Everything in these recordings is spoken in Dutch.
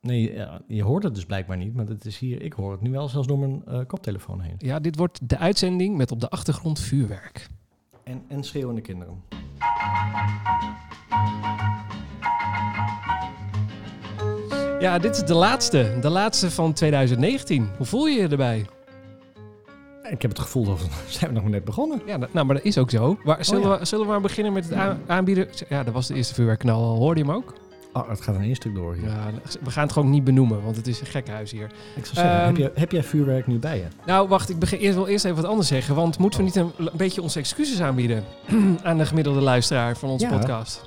Nee, ja, je hoort het dus blijkbaar niet, maar het is hier, ik hoor het nu wel zelfs door mijn eh, koptelefoon heen. Ja, dit wordt de uitzending met op de achtergrond vuurwerk. En, en schreeuwende kinderen. Ja, dit is de laatste. De laatste van 2019. Hoe voel je je erbij? Ik heb het gevoel dat we zijn we nog maar net begonnen. Ja, nou, maar dat is ook zo. Waar, zullen, ja. we, zullen we maar beginnen met het aan- aanbieden? Ja, dat was de eerste vuurwerkknal al. Hoorde je hem ook? Oh, het gaat in één stuk door hier. Ja, we gaan het gewoon niet benoemen, want het is een gekkenhuis hier. Ik zou zeggen, Ehm, heb, je, heb jij vuurwerk nu bij je? Nou, wacht, ik begin eerst, wil eerst even wat anders zeggen. Want moeten we niet een, een beetje onze excuses aanbieden aan de gemiddelde luisteraar van onze Ja. podcast?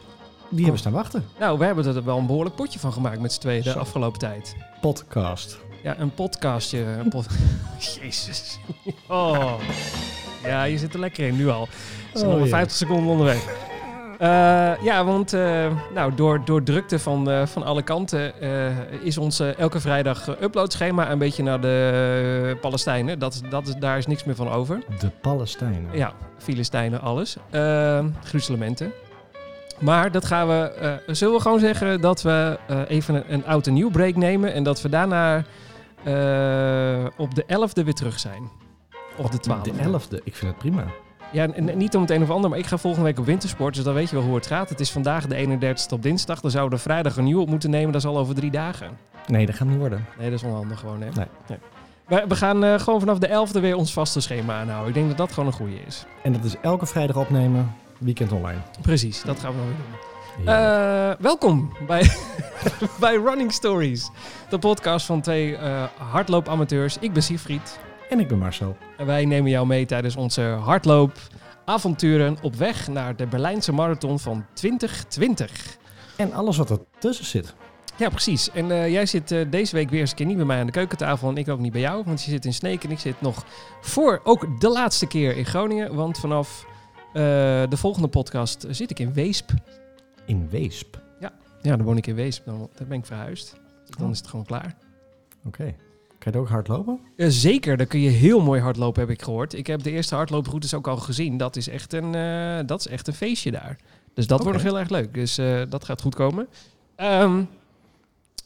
Die hebben staan wachten. Nou, we hebben er wel een behoorlijk potje van gemaakt met z'n tweeën de afgelopen tijd. Podcast. Ja, een podcastje. Een pod Jezus. Oh. Ja, je zit er lekker in nu al. We zijn Oh, nog maar ja. 50 seconden onderweg. Eh, ja, want eh, nou, door, door drukte van, eh, van alle kanten is ons elke vrijdag uploadschema een beetje naar de Palestijnen. Dat, dat is, daar is niks meer van over. De Palestijnen. Ja, Filistijnen, alles. Uh, gruzelementen. Maar dat gaan we. zullen we gewoon zeggen dat we even een, een oud en nieuw break nemen. En dat we daarna op de 11e weer terug zijn. Of de 12e. De 11e. Ik vind het prima. Ja, en, niet om het een of ander, maar ik ga volgende week op wintersport. Dus dan weet je wel hoe het gaat. Het is vandaag de 31ste op dinsdag. Dan zouden we vrijdag een nieuw op moeten nemen. Dat is al over drie dagen. Nee, dat gaat niet worden. Nee, dat is onhandig gewoon, hè? Nee. We, we gaan eh, gewoon vanaf de 11e weer ons vaste schema aanhouden. Ik denk dat dat gewoon een goede is. En dat is elke vrijdag opnemen, weekend online. Precies, dat gaan we nog weer doen. Eh, welkom bij, bij Running Stories, de podcast van twee eh hardloopamateurs. Ik ben Siegfried en ik ben Marcel. en wij nemen jou mee tijdens onze hardloopavonturen op weg naar de Berlijnse marathon van 2020. En alles wat er tussen zit. Ja, precies. En eh, jij zit eh, deze week weer eens een keer niet bij mij aan de keukentafel en ik ook niet bij jou, want je zit in Sneek en ik zit nog voor ook de laatste keer in Groningen, want vanaf eh, de volgende podcast zit ik in Weesp. In Weesp. Ja, dan woon ik in Weesp, dan, dan ben ik verhuisd. Dan Oh. is het gewoon klaar. Oké. Kan je ook hard lopen? Eh, zeker, daar kun je heel mooi hardlopen, heb ik gehoord. Ik heb de eerste hardlooproutes ook al gezien. Dat is echt een, eh, dat is echt een feestje daar. Dus dat wordt nog heel erg leuk. Dus eh, dat gaat goed komen. Ehm,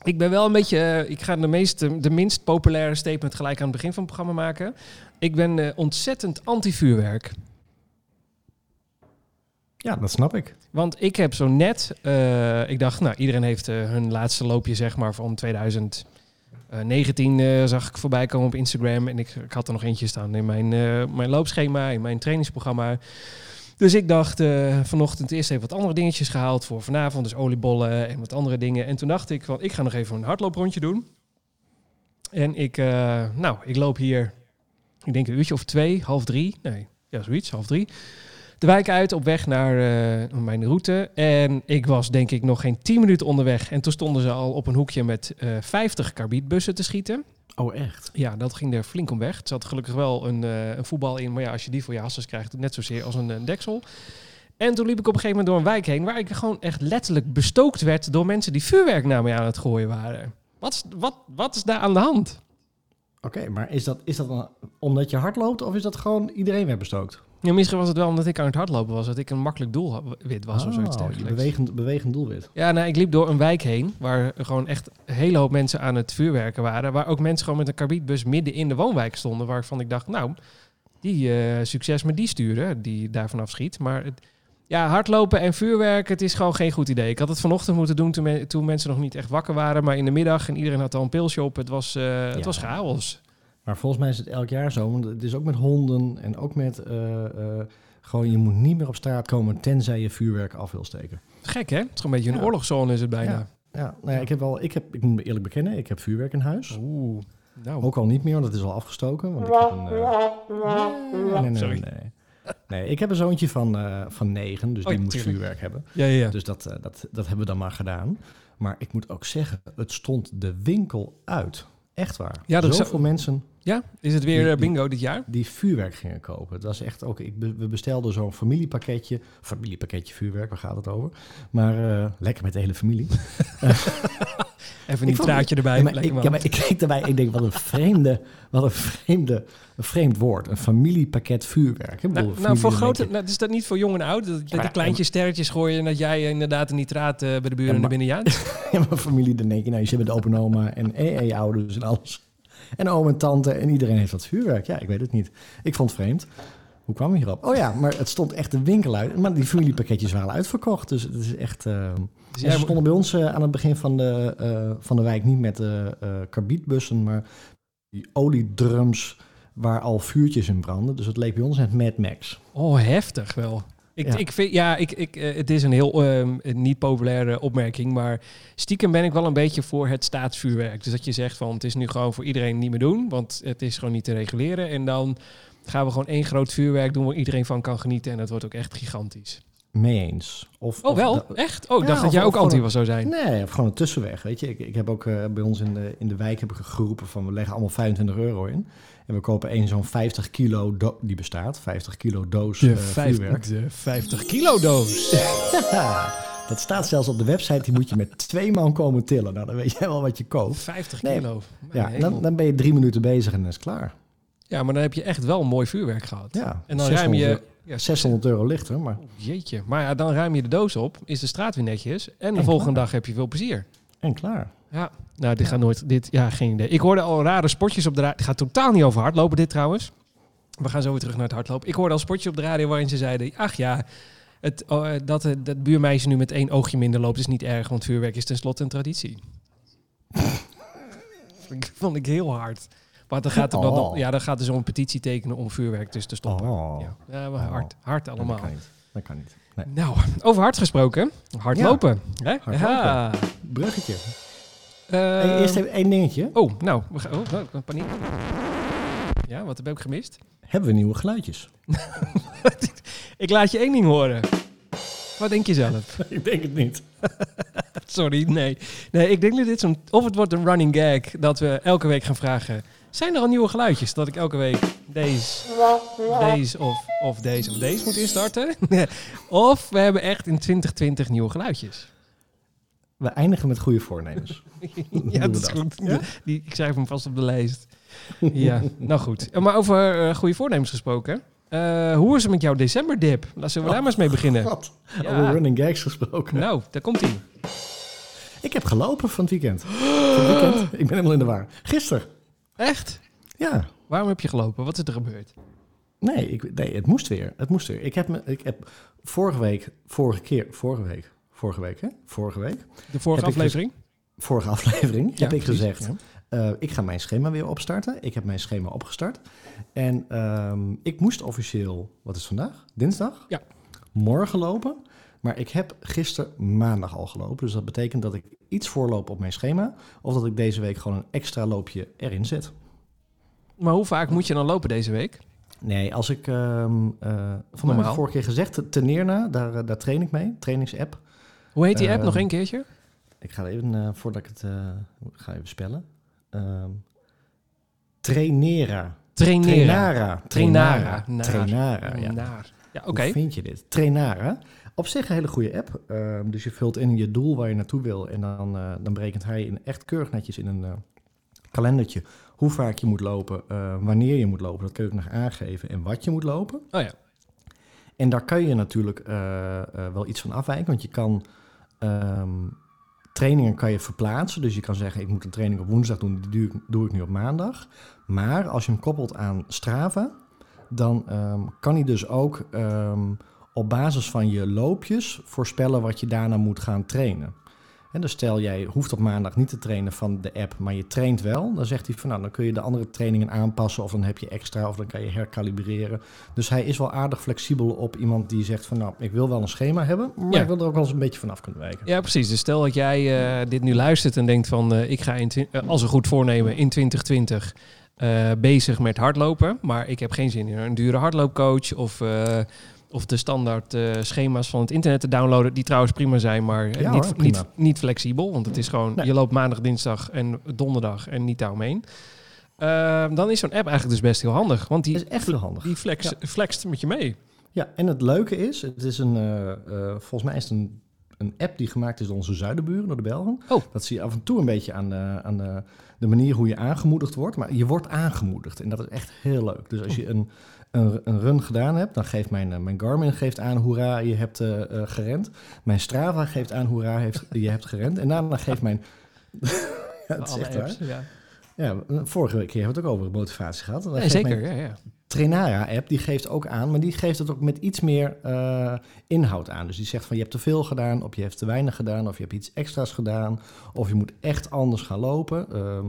ik ben wel een beetje... ik ga de, meest, de minst populaire statement gelijk aan het begin van het programma maken. Ik ben ontzettend anti-vuurwerk. Ja, dat snap ik. Want ik heb zo net... ik dacht, nou, iedereen heeft hun laatste loopje, zeg maar, van 2019 eh, zag ik voorbij komen op Instagram. En ik, ik had er nog eentje staan in mijn, eh, mijn loopschema, in mijn trainingsprogramma. Dus ik dacht eh, vanochtend eerst even wat andere dingetjes gehaald voor vanavond. Dus oliebollen en wat andere dingen. En toen dacht ik, van, ik ga nog even een hardlooprondje doen. En ik, eh, nou, ik loop hier, ik denk een uurtje of twee, half drie. Nee, ja, zoiets, half drie de wijk uit op weg naar eh, mijn route. En ik was denk ik nog geen 10 minuten onderweg. En toen stonden ze al op een hoekje met eh 50 karbietbussen te schieten. Oh, echt? Ja, dat ging er flink om weg. Er zat gelukkig wel een, eh, een voetbal in. Maar ja, als je die voor je hassers krijgt, net zozeer als een, deksel. En toen liep ik op een gegeven moment door een wijk heen... waar ik gewoon echt letterlijk bestookt werd... door mensen die vuurwerk naar mij aan het gooien waren. Wat is, wat, wat is daar aan de hand? Oké, maar is dat, is dat dan omdat je hard loopt of is dat gewoon iedereen werd bestookt? Ja, misschien was het wel omdat ik aan het hardlopen was... dat ik een makkelijk doelwit was of zoiets Oh, dergelijks. bewegend, bewegend doelwit. Ja, nou, ik liep door een wijk heen waar gewoon echt een hele hoop mensen aan het vuurwerken waren. Waar ook mensen gewoon met een karbietbus midden in de woonwijk stonden. Waarvan ik dacht, nou, die eh, succes met die sturen, die daar vanaf schiet. Maar het, ja, hardlopen en vuurwerk, het is gewoon geen goed idee. Ik had het vanochtend moeten doen toen, me- toen mensen nog niet echt wakker waren. Maar in de middag en iedereen had al een pilsje op. Het was, eh, het was chaos. Maar volgens mij is het elk jaar zo. Want het is ook met honden en ook met... eh, eh, gewoon, je moet niet meer op straat komen tenzij je vuurwerk af wil steken. Gek, hè? Het is gewoon een beetje een Ja. oorlogszone is het bijna. Ja. Ja, nou ja, ik heb wel... Ik, heb, ik moet eerlijk bekennen, ik heb vuurwerk in huis. Oeh, nou. Ook al niet meer, want het is al afgestoken. Want ik heb een... eh, nee, nee, nee, nee. Nee, ik heb een zoontje van, van negen, dus Oh, die tuurlijk. vuurwerk hebben. Ja, ja, ja. Dus dat, dat, dat hebben we dan maar gedaan. Maar ik moet ook zeggen, het stond de winkel uit. Echt waar. Ja, dat Zoveel zou- mensen. Ja? Is het weer Die- eh, bingo dit jaar? die vuurwerk gingen kopen. Het was echt ook, ik, we bestelden zo'n familiepakketje. Familiepakketje vuurwerk, waar gaat het over? Maar eh, lekker met de hele familie. Even een traatje erbij. Ja, maar, ik, ja, maar ik keek erbij ik denk, wat een vreemde, wat een vreemde, een vreemd woord. Een familiepakket vuurwerk. Nou, nou, voor grote, je- nou, is dat niet voor jong en oud? Dat, dat maar- die kleintjes sterretjes gooien en dat jij eh, inderdaad een nitraat bij de buren naar binnen jaagt? Ja, maar familie, dan denk je, nou, je zit met open oma en EE-ouders en alles. En oom en tante en iedereen heeft wat vuurwerk. Ja, ik weet het niet. Ik vond het vreemd. Hoe kwam je hierop? Oh ja, maar het stond echt de winkel uit. Maar die familiepakketjes waren uitverkocht. Dus het is echt... Dus jij ze stonden bij ons eh, aan het begin van de, eh, van de wijk niet met de eh karbietbussen, maar die oliedrums waar al vuurtjes in branden. Dus het leek bij ons net Mad Max. Oh, heftig wel. Ik, Ja. ik vind, ja, ik, ik, eh, het is een heel ehm, niet populaire opmerking, maar stiekem ben ik wel een beetje voor het staatsvuurwerk. Dus dat je zegt van het is nu gewoon voor iedereen niet meer doen, want het is gewoon niet te reguleren. En dan gaan we gewoon één groot vuurwerk doen waar iedereen van kan genieten en dat wordt ook echt gigantisch. Mee eens. Of, Oh of wel? Echt? Oh, ik Ja, dacht dat jij ook anti was zou zijn. Nee, of gewoon een tussenweg. Weet je, ik, ik heb ook eh, bij ons in de, in de wijk heb ik geroepen van we leggen allemaal 25 euro in. En we kopen één zo'n 50 kilo, do- die bestaat, 50 kilo doos eh, vuurwerk. de 50 kilo doos. Ja, dat staat zelfs op de website, die moet je met twee man komen tillen. Nou, dan weet jij wel wat je koopt. 50 Nee. kilo. Ja, dan, dan ben je drie minuten bezig en dan is het klaar. ja, maar dan heb je echt wel mooi vuurwerk gehad. Ja, En dan ruim 600 je... euro- Ja, 600 euro lichter, maar Jeetje. Maar ja, dan ruim je de doos op, is de straat weer netjes. En de En volgende klaar. dag heb je veel plezier. en klaar. Ja. Nou, dit gaat nooit... Dit, ja, geen idee. Ik hoorde al rare spotjes op de radio. Het gaat totaal niet over hardlopen, dit trouwens. We gaan zo weer terug naar het hardlopen. Ik hoorde al spotjes op de radio waarin ze zeiden... Ach ja, het, oh, eh, dat, eh, dat buurmeisje nu met één oogje minder loopt is niet erg. Want vuurwerk is tenslotte een traditie. vond, ik, vond ik heel hard. Maar dan gaat er, dan, Oh. ja, dan gaat er zo'n petitie tekenen om vuurwerk dus te stoppen. Oh, Ja, ja maar hard, hard dat allemaal. kan niet. Dat kan niet. Nee. Nou, over hard gesproken. Hardlopen. hè? hardlopen. Ja. Bruggetje. Eh, eerst even één dingetje. Oh, nou, we gaan, oh, oh, paniek. Ja, wat heb ik gemist? Hebben we nieuwe geluidjes? Ik laat je één ding horen. Wat denk je zelf? ik denk het niet. Sorry, nee. Nee, ik denk dat dit zo'n... Of het wordt een running gag dat we elke week gaan vragen... Zijn er al nieuwe geluidjes? Dat ik elke week deze, deze of, of deze of deze moet instarten. of we hebben echt in 2020 nieuwe geluidjes. We eindigen met goede voornemens. ja, dat is goed. Ja? Die, ik schrijf hem vast op de lijst. ja, nou goed. Maar over eh, goede voornemens gesproken. Eh, hoe is het met jouw decemberdip? Laten we daar maar eens mee beginnen. Wat? Ja. Over running gags gesproken. Nou, daar komt hij. Ik heb gelopen van het weekend. Van het weekend. Ik ben helemaal in de war. Gisteren. Echt? Ja. Waarom heb je gelopen? Wat is er gebeurd? Nee, ik, nee, het moest weer. Het moest weer. Ik heb, me, ik heb vorige week, vorige keer, vorige week, vorige week, hè? Vorige week, De vorige ik aflevering? vorige aflevering, heb ik precies. gezegd, Ja. eh, ik ga mijn schema weer opstarten. Ik heb mijn schema opgestart. En ehm, ik moest officieel, wat is vandaag? Dinsdag? Ja. Morgen lopen. Maar ik heb gisteren maandag al gelopen. Dus dat betekent dat ik iets voorloop op mijn schema. Of dat ik deze week gewoon een extra loopje erin zet. Maar hoe vaak moet je dan lopen deze week? Nee, als ik... eh van ik vorige keer gezegd, Teneerna, daar, eh, daar train ik mee. Trainingsapp. Hoe heet die app? Ehm, Nog één keertje? Ik ga even, eh, voordat ik het... eh, ga even spellen. Ehm Trainera. Trainara. Trainara. Trainara, ja. Ja, oké. Hoe vind je dit? Trainara. Op zich een hele goede app. Ehm, dus je vult in je doel waar je naartoe wil. En dan, eh, dan berekent hij in echt keurig netjes in een eh, kalendertje hoe vaak je moet lopen, wanneer je moet lopen. Dat kun je ook nog aangeven en wat je moet lopen. Oh ja. En daar kan je natuurlijk wel iets van afwijken. Want je kan ehm, trainingen kan je verplaatsen. Dus je kan zeggen, ik moet een training op woensdag doen, die doe ik, nu op maandag. Maar als je hem koppelt aan Strava, dan ehm, kan hij dus ook ehm, op basis van je loopjes voorspellen wat je daarna moet gaan trainen. En dus stel jij hoeft op maandag niet te trainen van de app, maar je traint wel. Dan zegt hij van nou, dan kun je de andere trainingen aanpassen of dan heb je extra of dan kan je herkalibreren. Dus hij is wel aardig flexibel op iemand die zegt van nou, ik wil wel een schema hebben, maar Ja. ik wil er ook wel eens een beetje vanaf kunnen wijken. Ja, precies. Dus stel dat jij eh, dit nu luistert en denkt van... eh, ik ga in eh, als een goed voornemen in 2020 eh, bezig met hardlopen. Maar ik heb geen zin in een dure hardloopcoach of... of de standaard eh, schema's van het internet te downloaden, die trouwens prima zijn, maar eh, Ja niet, hoor, niet, flexibel. Want het is gewoon, Nee. je loopt maandag, dinsdag en donderdag en niet daaromheen. Ehm, dan is zo'n app eigenlijk dus best heel handig. Want die, is echt heel handig. die flex, flext met je mee. Ja, en het leuke is, het is een, eh, volgens mij is het een, een app die gemaakt is door onze zuidenburen, door de Belgen. Oh. Dat zie je af en toe een beetje aan, de, aan de, de manier hoe je aangemoedigd wordt. Maar je wordt aangemoedigd en dat is echt heel leuk. Dus als je een, een, een run gedaan hebt, dan geeft mijn, eh, mijn Garmin geeft aan hoera, je hebt eh, eh, gerend. Mijn Strava geeft aan hoera, heeft, je hebt gerend. En daarna geeft mijn... ja, het is echt waar. ja. Ja, vorige keer hebben we het ook over motivatie gehad. Dan Nee, zeker, ja, ja. Trainara-app, die geeft ook aan, maar die geeft het ook met iets meer inhoud aan. Dus die zegt van je hebt te veel gedaan, of je hebt te weinig gedaan, of je hebt iets extra's gedaan, of je moet echt anders gaan lopen. ehm,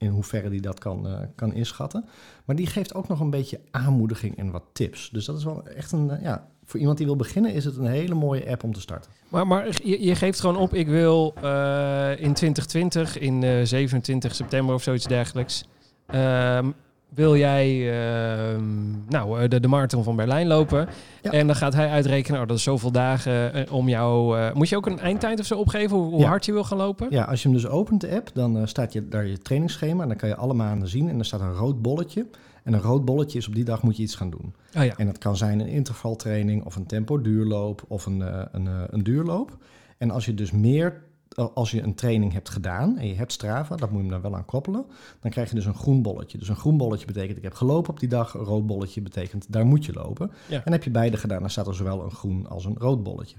in hoeverre die dat kan, eh, kan inschatten. Maar die geeft ook nog een beetje aanmoediging en wat tips. Dus dat is wel echt een, eh, ja, voor iemand die wil beginnen is het een hele mooie app om te starten. Maar, maar je, je geeft gewoon op, ik wil eh, in 2020, in eh 27 september of zoiets dergelijks, ehm, wil jij ehm, nou, eh, de, de marathon van Berlijn lopen. Ja. En dan gaat hij uitrekenen, oh, dat is zoveel dagen eh, om jou... eh, moet je ook een eindtijd of zo opgeven, hoe, hoe Ja. hard je wil gaan lopen? Ja, als je hem dus opent, de app, dan staat je daar je trainingsschema. En dan kan je alle maanden zien. En er staat een rood bolletje. En een rood bolletje is op die dag moet je iets gaan doen. Oh ja. En dat kan zijn een intervaltraining of een tempo duurloop of een, een, een duurloop. En als je dus meer, als je een training hebt gedaan en je hebt Strava, dat moet je hem dan wel aan koppelen, dan krijg je dus een groen bolletje. Dus een groen bolletje betekent ik heb gelopen op die dag, een rood bolletje betekent daar moet je lopen. Ja. En heb je beide gedaan, dan staat er zowel een groen als een rood bolletje.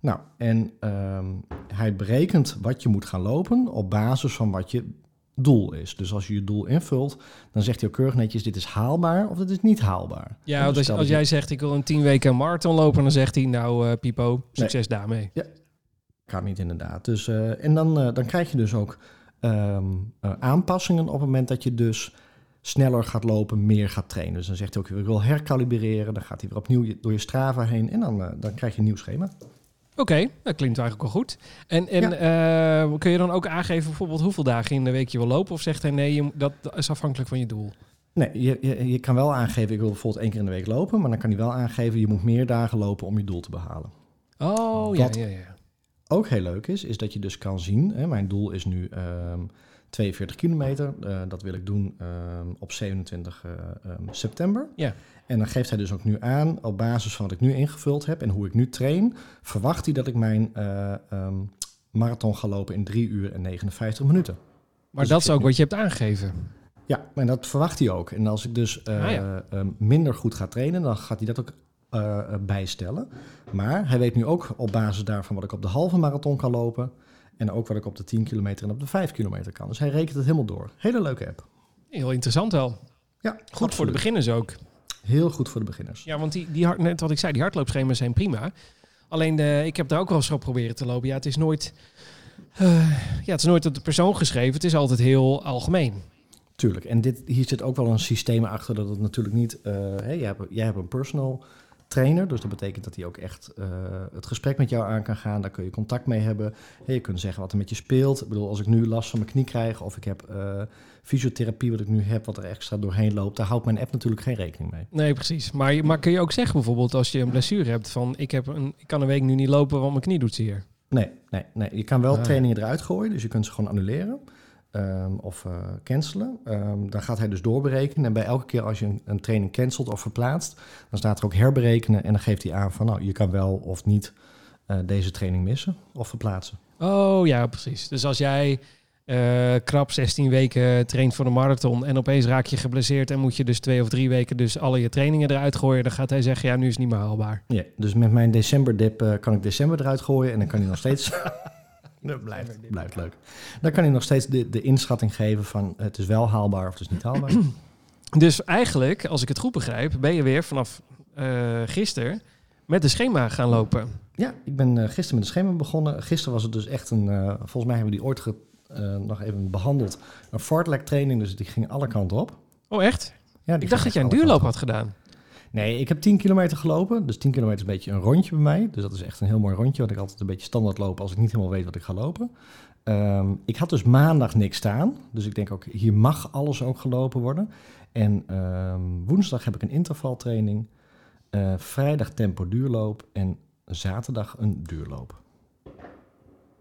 Nou, en ehm, hij berekent wat je moet gaan lopen op basis van wat je doel is. Dus als je je doel invult, dan zegt hij ook keurig netjes, dit is haalbaar of dit is niet haalbaar. Ja, dus als, jij zegt, ik wil een 10 weken marathon lopen, dan zegt hij, nou eh, Pipo, succes daarmee. Kan niet inderdaad. Dus, eh, en dan, eh, dan krijg je dus ook ehm, eh, aanpassingen op het moment dat je dus sneller gaat lopen, meer gaat trainen. Dus dan zegt hij ook, ik wil herkalibreren. Dan gaat hij weer opnieuw door je Strava heen en dan, dan krijg je een nieuw schema. Oké, dat klinkt eigenlijk wel goed. En, en kun je dan ook aangeven bijvoorbeeld hoeveel dagen in de week je wil lopen? Of zegt hij nee, je, dat is afhankelijk van je doel? Nee, je, je, je kan wel aangeven, ik wil bijvoorbeeld één keer in de week lopen. Maar dan kan hij wel aangeven, je moet meer dagen lopen om je doel te behalen. Oh, ja, ja, ja. Ook heel leuk is, is dat je dus kan zien, hè, mijn doel is nu ehm 42 kilometer. Eh, dat wil ik doen ehm, op 27 eh, ehm, september. Ja. En dan geeft hij dus ook nu aan, op basis van wat ik nu ingevuld heb en hoe ik nu train, verwacht hij dat ik mijn eh, ehm, marathon ga lopen in 3 uur en 59 minuten. Maar Dus dat is ook nu- wat je hebt aangegeven. Ja, en dat verwacht hij ook. En als ik dus Ah, ja. ehm, minder goed ga trainen, dan gaat hij dat ook eh, eh, bijstellen. Maar hij weet nu ook op basis daarvan wat ik op de halve marathon kan lopen. En ook wat ik op de 10 kilometer en op de 5 kilometer kan. Dus hij rekent het helemaal door. Hele leuke app. Heel interessant wel. Ja, Goed voor de beginners ook. Heel goed voor de beginners. Ja, want die, die hard, net wat ik zei, die hardloopschema's zijn prima. Alleen de, ik heb daar ook wel eens op proberen te lopen. Ja, het is nooit, eh, ja, het is nooit op de persoon geschreven. Het is altijd heel algemeen. Tuurlijk. En dit, hier zit ook wel een systeem achter dat het natuurlijk niet... eh, jij, hebt, jij hebt een personal trainer, dus dat betekent dat hij ook echt eh, het gesprek met jou aan kan gaan. Daar kun je contact mee hebben. Hè, je kunt zeggen wat er met je speelt. Ik bedoel, als ik nu last van mijn knie krijg of ik heb eh, fysiotherapie wat ik nu heb, wat er extra doorheen loopt, daar houdt mijn app natuurlijk geen rekening mee. Nee, precies. Maar, maar kun je ook zeggen bijvoorbeeld als je een blessure hebt van ik, heb een, ik kan een week nu niet lopen, want mijn knie doet zeer. Nee, nee, nee. Je kan wel Ah. trainingen eruit gooien, dus je kunt ze gewoon annuleren. Ehm, of eh, cancelen. Ehm, dan gaat hij dus doorberekenen. En bij elke keer als je een, een training cancelt of verplaatst, dan staat er ook herberekenen. En dan geeft hij aan van nou, je kan wel of niet eh, deze training missen of verplaatsen. Oh ja, precies. Dus als jij eh, krap 16 weken traint voor de marathon en opeens raak je geblesseerd en moet je dus twee of drie weken dus alle je trainingen eruit gooien, dan gaat hij zeggen ja, nu is het niet meer haalbaar. Ja, dus met mijn decemberdip eh, kan ik december eruit gooien en dan kan hij nog steeds... Dat blijft, blijft leuk. Dan kan hij nog steeds de, de inschatting geven van het is wel haalbaar of het is niet haalbaar. Dus eigenlijk, als ik het goed begrijp, ben je weer vanaf eh gisteren met de schema gaan lopen. Ja, ik ben eh, gisteren met een schema begonnen. Gisteren was het dus echt een, eh, volgens mij hebben we die ooit ge- nog even behandeld. Een fartlek training, dus die ging alle kanten op. Oh echt? Ja, Ik dacht dat jij een duurloop had gedaan. Nee, ik heb 10 kilometer gelopen. Dus 10 kilometer is een beetje een rondje bij mij. Dus dat is echt een heel mooi rondje, want ik altijd een beetje standaard loop als ik niet helemaal weet wat ik ga lopen. Ehm, ik had dus maandag niks staan. Dus ik denk ook, hier mag alles ook gelopen worden. En ehm, woensdag heb ik een intervaltraining. Eh, vrijdag tempo duurloop en zaterdag een duurloop.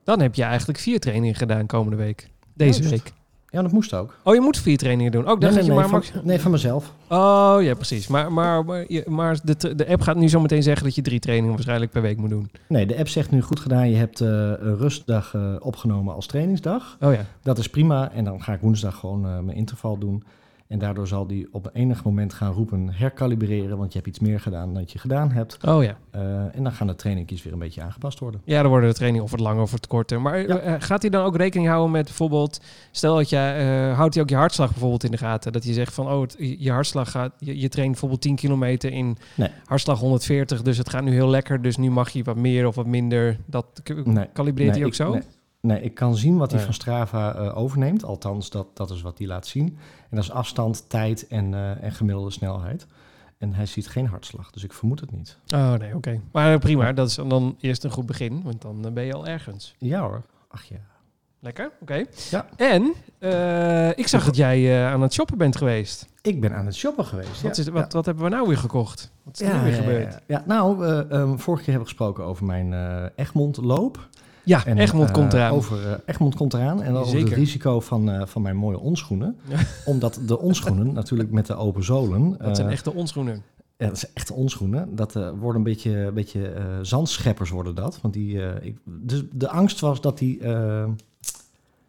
Dan heb je eigenlijk vier trainingen gedaan komende week. Deze Juist. week. Ja, dat moest ook. Oh, je moet vier trainingen doen. Ook Nee, dat nee, je nee, maar van, nee, van mezelf. Oh, ja, precies. Maar, maar, maar, maar de, de app gaat nu zo meteen zeggen dat je drie trainingen waarschijnlijk per week moet doen. Nee, de app zegt nu goed gedaan. Je hebt eh, een rustdag eh, opgenomen als trainingsdag. Oh ja. Dat is prima. En dan ga ik woensdag gewoon eh, mijn interval doen. En daardoor zal die op enig moment gaan roepen herkalibreren. Want je hebt iets meer gedaan dan je gedaan hebt. Oh ja. Eh, en dan gaan de trainingjes weer een beetje aangepast worden. Ja, dan worden de trainingen of het langer of het korter. Maar Ja. eh, gaat hij dan ook rekening houden met bijvoorbeeld... Stel dat je... eh, houdt hij ook je hartslag bijvoorbeeld in de gaten? Dat je zegt van... Oh, het- je hartslag gaat... Je, je traint bijvoorbeeld 10 kilometer in Nee. hartslag 140. Dus het gaat nu heel lekker. Dus nu mag je wat meer of wat minder. Dat Nee. kalibreert hij ook ik, zo? Nee, nee, ik kan zien wat hij van Strava eh, overneemt. Althans, dat, dat is wat hij laat zien. En dat is afstand, tijd en, eh, en gemiddelde snelheid. En hij ziet geen hartslag, dus ik vermoed het niet. Oh nee, oké. Maar eh, prima. Dat is dan eerst een goed begin. Want dan ben je al ergens. Ja hoor. Ach ja. Lekker, oké. Ja. En ik zag dat jij aan het shoppen bent geweest. Ik ben aan het shoppen geweest. Wat, ja. is, wat, wat hebben we nou weer gekocht? Wat is er Ja, nu weer gebeurd? ja, nou, vorige keer hebben we gesproken over mijn Egmond loop. Ja, En, Egmond eh, komt eraan. Over, eh, Egmond komt eraan. En over Zeker. het risico van, eh, van mijn mooie onschoenen. Ja. Omdat de onschoenen, natuurlijk met de open zolen... Dat zijn echte onschoenen. Ja, dat zijn echte onschoenen. Dat worden een beetje, een beetje eh, zandscheppers worden dat. Want die, ik, dus de angst was dat die...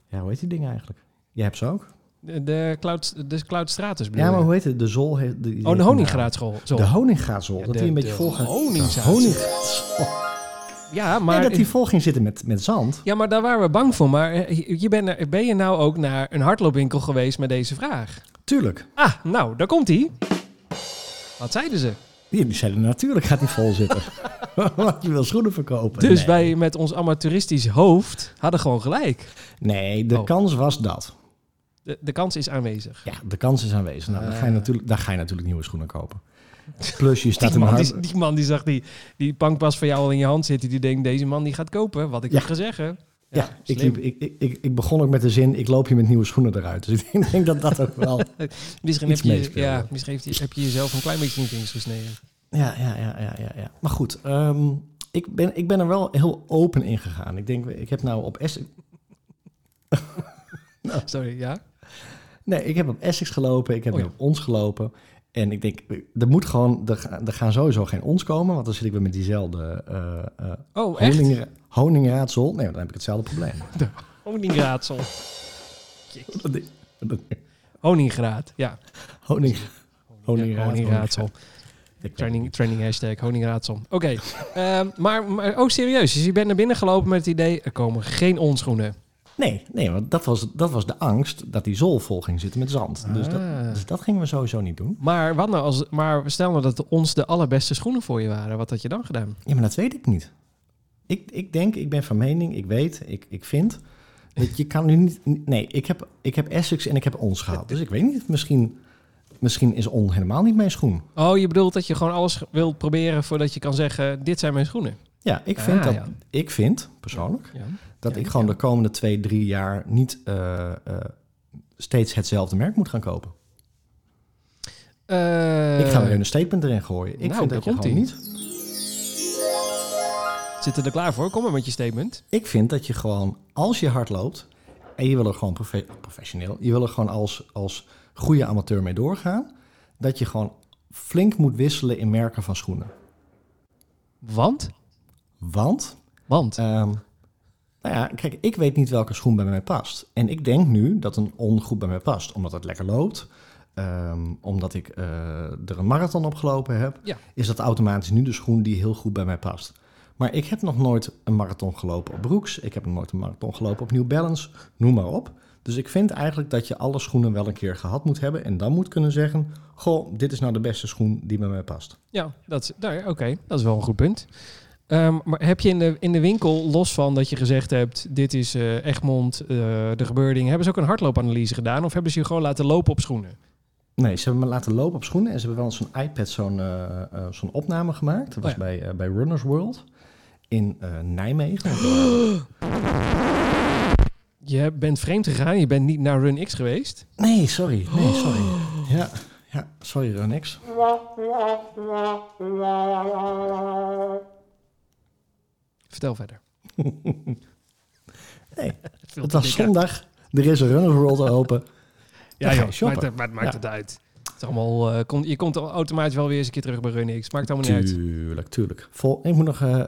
ja, hoe heet die dingen eigenlijk? Jij hebt ze ook? De, de, Cloud, de Cloud Stratus Ja, maar hoe heet het? De zol. De, Oh, de honingraadschool. De honingraadsol. Ja, dat die een beetje de vol Ja, Maar dat die vol ging zitten met, met zand. Ja, maar daar waren we bang voor. Maar eh, je ben, er, ben je nou ook naar een hardloopwinkel geweest met deze vraag? Tuurlijk. Ah, nou, daar komt hij. Wat zeiden ze? Die, zeiden natuurlijk gaat die vol zitten. Want je wil schoenen verkopen. Dus nee. wij met ons amateuristisch hoofd hadden gewoon gelijk. Nee, de Oh. kans was dat. De, de kans is aanwezig. Ja, de kans is aanwezig. Nou, dan ga je Ah. natuurlijk, daar ga je natuurlijk nieuwe schoenen kopen. Plus je staat Die man, die, die man die zag die, die bankpas van jou al in je hand zitten. Die denkt, deze man die gaat kopen. Wat ik Ja. heb zeggen. Ja, ik, liep, ik, ik, ik, begon ook met de zin, ik loop je met nieuwe schoenen eruit. Dus ik denk, dat dat ook wel... Misschien, heb je, ja, misschien je, heb je jezelf een klein beetje in vingers gesneden. Ja, ja, ja, ja, ja. ja. Maar goed, ehm, ik, ben, ik ben er wel heel open in gegaan. Ik denk, ik heb nou op Essex... Sorry, ja? Nee, ik heb op Essex gelopen, ik heb Oh ja. op ons gelopen. En ik denk, er moet gewoon, er, ga- er gaan sowieso geen ons komen, want dan zit ik weer met diezelfde eh Oh, honing, honingraadsel. Nee, dan heb ik hetzelfde probleem. Honingraadsel. Honingraad, ja. Honing, honingraadsel. Training, training hashtag honingraadsel. Oké, ehm, maar, maar oh serieus, dus je bent naar binnen gelopen met het idee... er komen geen onschoenen. Nee, nee, want dat was, dat was de angst dat die zool vol ging zitten met zand. Dus, dat, Ah. dus dat gingen we sowieso niet doen. Maar wat nou als... Maar stel nou dat ons de allerbeste schoenen voor je waren. Wat had je dan gedaan? Ja, maar dat weet ik niet. Ik, ik denk, ik ben van mening, ik weet, ik, ik vind... Dat je kan nu niet... Nee, ik heb, ik heb Essex en ik heb ons gehad. Dus ik weet niet, misschien, misschien is on helemaal niet mijn schoen. Oh, je bedoelt dat je gewoon alles wilt proberen... voordat je kan zeggen, dit zijn mijn schoenen. Ja, ik vind, Ah, dat, ja. ik vind persoonlijk Ja. Dat Ja, ik gewoon ja. de komende twee, drie jaar niet eh, eh, steeds hetzelfde merk moet gaan kopen. Eh, ik ga weer een statement erin gooien. Ik nou, vind daar dat je gewoon niet... Zitten er klaar voor? Kom maar met je statement. Ik vind dat je gewoon, als je hard loopt en je wil er gewoon profe- professioneel, je wil er gewoon als, als goede amateur mee doorgaan, dat je gewoon flink moet wisselen in merken van schoenen. Want? Want, Want? ehm, nou ja, kijk, ik weet niet welke schoen bij mij past. En ik denk nu dat een on goed bij mij past, omdat het lekker loopt. ehm, omdat ik eh, er een marathon op gelopen heb, Ja. is dat automatisch nu de schoen die heel goed bij mij past. Maar ik heb nog nooit een marathon gelopen op Brooks. Ik heb nog nooit een marathon gelopen op New Balance. Noem maar op. Dus ik vind eigenlijk dat je alle schoenen wel een keer gehad moet hebben. En dan moet kunnen zeggen... Goh, dit is nou de beste schoen die bij mij past. Ja, dat nou ja, oké, dat is wel een goed punt. Ehm, maar heb je in de, in de winkel, los van dat je gezegd hebt, dit is eh, Egmond, eh, de gebeurding, hebben ze ook een hardloopanalyse gedaan of hebben ze je gewoon laten lopen op schoenen? Nee, ze hebben me laten lopen op schoenen. En ze hebben wel zo'n iPad zo'n eh, eh, zo'n opname gemaakt. Dat was Oh ja. bij, eh, bij Runners World in eh, Nijmegen. Je bent vreemd gegaan, je bent niet naar Run X geweest. Nee, sorry. Nee, sorry. Ja, ja sorry Runix. Vertel verder. Nee, het was zondag. er is een Runners World open. Ja, joh, shoppen. maakt, het- maakt, maakt Ja. het uit. Het allemaal, eh, je komt automatisch wel weer eens een keer terug bij Runix. Maakt allemaal niet uit. Tuurlijk, tuurlijk. Vol, ik moet nog eh,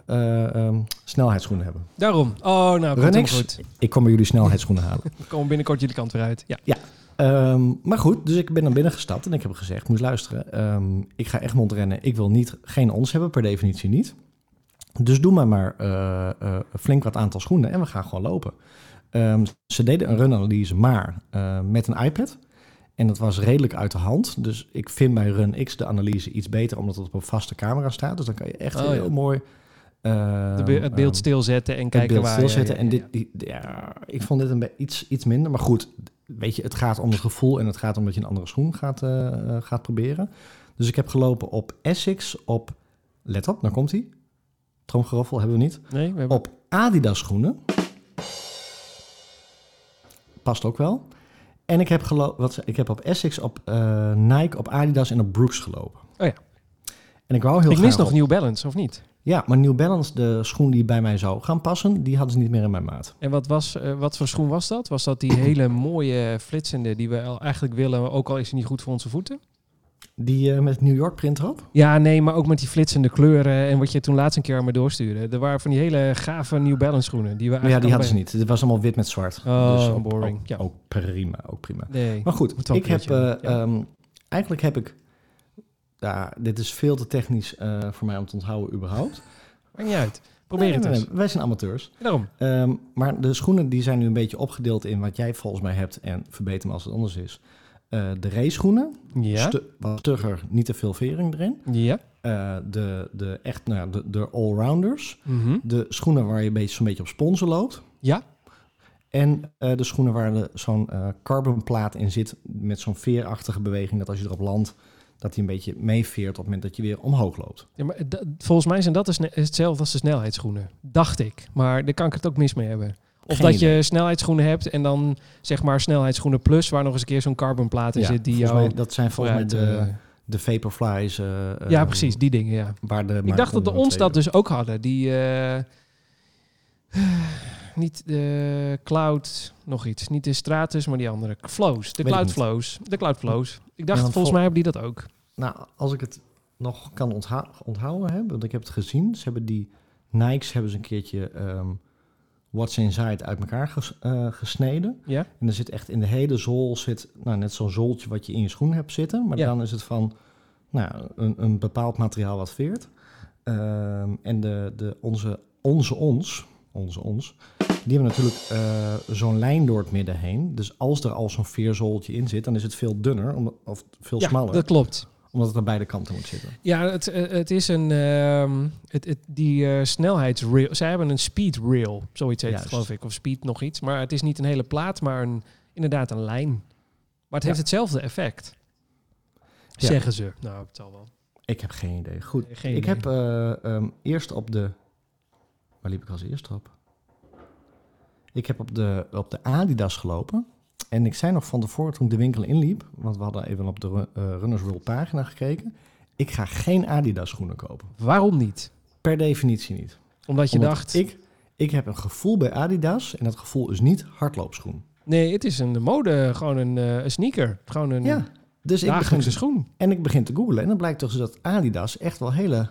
ehm, snelheidsschoenen hebben. Daarom. Oh, nou, Runnix, goed. ik kom bij jullie snelheidsschoenen halen. We komen binnenkort jullie kant weer uit. Ja. Ehm, maar goed, dus ik ben naar binnen gestapt en ik heb gezegd, moet luisteren, ehm, ik ga Egmond rennen. Ik wil niet, geen ons hebben, per definitie niet. Dus doe maar maar eh, eh, flink wat aantal schoenen en we gaan gewoon lopen. Ehm, ze deden een runanalyse, maar eh, met een iPad. En dat was redelijk uit de hand. Dus ik vind bij RunX de analyse iets beter, omdat het op een vaste camera staat. Dus dan kan je echt Oh, heel ja. mooi... ehm, be- het beeld stilzetten en het kijken beeld waar... stilzetten. ja, en ja, dit, ja. die, ja, ik vond dit een iets, iets minder. Maar goed, weet je, het gaat om het gevoel en het gaat om dat je een andere schoen gaat, gaat proberen. Dus ik heb gelopen op Essex, op, let op, dan komt hij. Tromgeroffel hebben we niet. Nee, we hebben... Op Adidas schoenen. Past ook wel. En ik heb, gelo- wat, ze- ik heb op Essex, op eh, Nike, op Adidas en op Brooks gelopen. Oh ja. En ik wou heel ik mis nog op- New Balance, of niet? Ja, maar New Balance, de schoen die bij mij zou gaan passen, die hadden ze niet meer in mijn maat. En wat, was, eh, wat voor schoen was dat? Was dat die hele mooie flitsende die we eigenlijk willen, ook al is die niet goed voor onze voeten? Die eh, met New York print erop? Ja, nee, maar ook met die flitsende kleuren en wat je toen laatst een keer aan me doorstuurde. Er waren van die hele gave New Balance schoenen. Die we ja, die hadden ze niet. Het was allemaal wit met zwart. Oh, dus ook, boring. Ook, Ja. ook prima, ook prima. Nee. Maar goed, ik heb... eh, ja. ehm, eigenlijk heb ik... Ja, dit is veel te technisch eh, voor mij om te onthouden überhaupt. Maakt niet uit. Probeer Nee, het nee, eens. nee, wij zijn amateurs. Daarom. Ehm, maar de schoenen die zijn nu een beetje opgedeeld in wat jij volgens mij hebt. En verbeter me als het anders is. Eh, de race schoenen. Ja. Stu- wat stugger, niet te veel vering erin. Ja. Eh, de, de echt, nou, ja, de, de allrounders. Mhm. De schoenen waar je beetje, zo'n beetje op sponsen loopt. Ja. En eh, de schoenen waar zo'n carbonplaat in zit met zo'n veerachtige beweging, dat als je erop landt, dat hij een beetje meeveert op het moment dat je weer omhoog loopt. ja maar volgens mij zijn dat hetzelfde als de snelheidsschoenen. Dacht ik. Maar daar kan ik het ook mis mee hebben. Of Geen dat idee. je snelheidsschoenen hebt en dan zeg maar snelheidsschoenen plus, waar nog eens een keer zo'n carbonplaat in Ja, zit die jou mij, dat zijn volgens mij de, eh, de Vaporflies. eh, ja, eh, precies, die dingen, ja. Waar de Ik dacht dat de ons dat dus ook hadden. Die, niet de Cloud, nog iets. Niet de Stratus, maar die andere. Flows, de Weet ik Cloud. Flows. De Cloud Flows. Ik dacht, Ja, volgens vol- mij hebben die dat ook. Nou, als ik het nog kan onthouden heb, want ik heb het gezien. Ze hebben die Nikes hebben ze een keertje ehm, What's Inside uit elkaar ges- eh, gesneden. Ja? En er zit echt in de hele zool zit, nou, net zo'n zooltje wat je in je schoen hebt zitten. Maar Ja. dan is het van nou, een, een bepaald materiaal wat veert. Ehm, en de, de, onze, onze ons, onze ons, die hebben natuurlijk eh, zo'n lijn door het midden heen. Dus als er al zo'n veerzooltje in zit, dan is het veel dunner of veel ja, smaller. dat klopt. Omdat het aan beide kanten moet zitten. Ja, het, eh, het is een... ehm, het, het, die eh, snelheidsrail... Zij hebben een speed rail, zoiets heet het, geloof ik. Of speed nog iets. Maar het is niet een hele plaat, maar een, inderdaad een lijn. Maar het heeft hetzelfde effect. Zeggen ze. Nou, het zal wel. Ik heb geen idee. Goed, Nee, geen ik idee. heb eh, ehm, eerst op de... Waar liep ik als eerste op? Ik heb op de, op de Adidas gelopen. En ik zei nog van tevoren toen ik de winkel inliep... want we hadden even op de eh, Runners World pagina gekeken... ik ga geen Adidas schoenen kopen. Waarom niet? Per definitie niet. Omdat je Omdat dacht... Ik, ik heb een gevoel bij Adidas... en dat gevoel is niet hardloopschoen. Nee, het is een mode, gewoon een, eh, een sneaker. Gewoon een Ja, dus ik begin, schoen. en ik begin te googlen... en dan blijkt toch dat Adidas echt wel hele,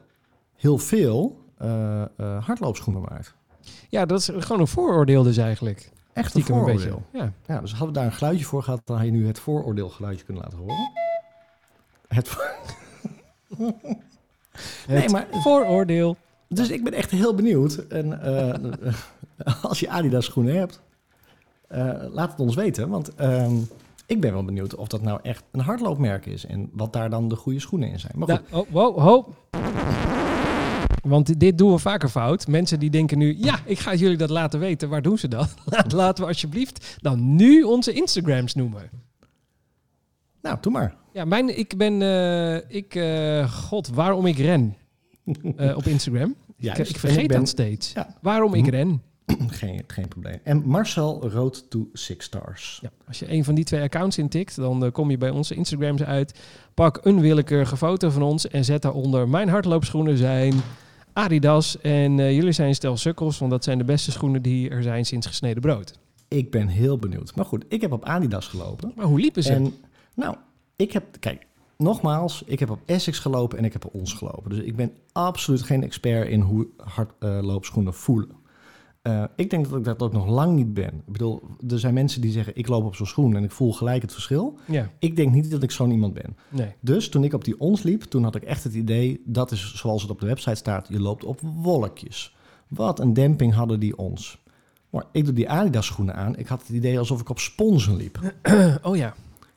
heel veel eh, hardloopschoenen maakt. Ja, dat is gewoon een vooroordeel dus eigenlijk. Echt een Stiekem een vooroordeel. beetje. Ja. Ja, dus hadden we daar een geluidje voor gehad, dan had je nu het vooroordeelgeluidje kunnen laten horen. Het vo- Nee, Het maar- vooroordeel. dus ik ben echt heel benieuwd. En eh, als je Adidas schoenen hebt, eh, laat het ons weten. Want ehm, ik ben wel benieuwd of dat nou echt een hardloopmerk is. En wat daar dan de goede schoenen in zijn. Maar goed, Da- oh, wow, ho. Want dit- doen we vaker fout. Mensen die denken nu, ja, ik ga jullie dat laten weten. Waar doen ze dat? Laat- Laten we alsjeblieft dan nu onze Instagrams noemen. nou, doe maar. Ja, mijn, ik ben, eh, ik, eh, god, waarom ik ren eh, op Instagram. Ik, ik vergeet ik ben- dat steeds. Ja. Waarom ik Hm. ren. geen, geen probleem. En Marcel Road to Six Stars. Ja, als je een van die twee accounts intikt, dan kom je bij onze Instagrams uit. Pak een willekeurige foto van ons en zet daaronder... Mijn hardloopschoenen zijn Adidas en eh, jullie zijn stel sukkels... want dat zijn de beste schoenen die er zijn sinds gesneden brood. Ik ben heel benieuwd. Maar goed, ik heb op Adidas gelopen. Maar hoe liepen ze? En nou, ik heb, kijk, nogmaals, ik heb op Essex gelopen en ik heb op ons gelopen. Dus ik ben absoluut geen expert in hoe hardloopschoenen voelen. Eh, ik denk dat ik dat ook nog lang niet ben. Ik bedoel, er zijn mensen die zeggen, ik loop op zo'n schoen en ik voel gelijk het verschil. ja, Ik denk niet dat ik zo'n iemand ben. nee. Dus toen ik op die ons liep, toen had ik echt het idee, dat is zoals het op de website staat, je loopt op wolkjes. Wat een demping hadden die ons. Maar ik doe die Adidas schoenen aan, ik had het idee alsof ik op sponsen liep. Oh ja.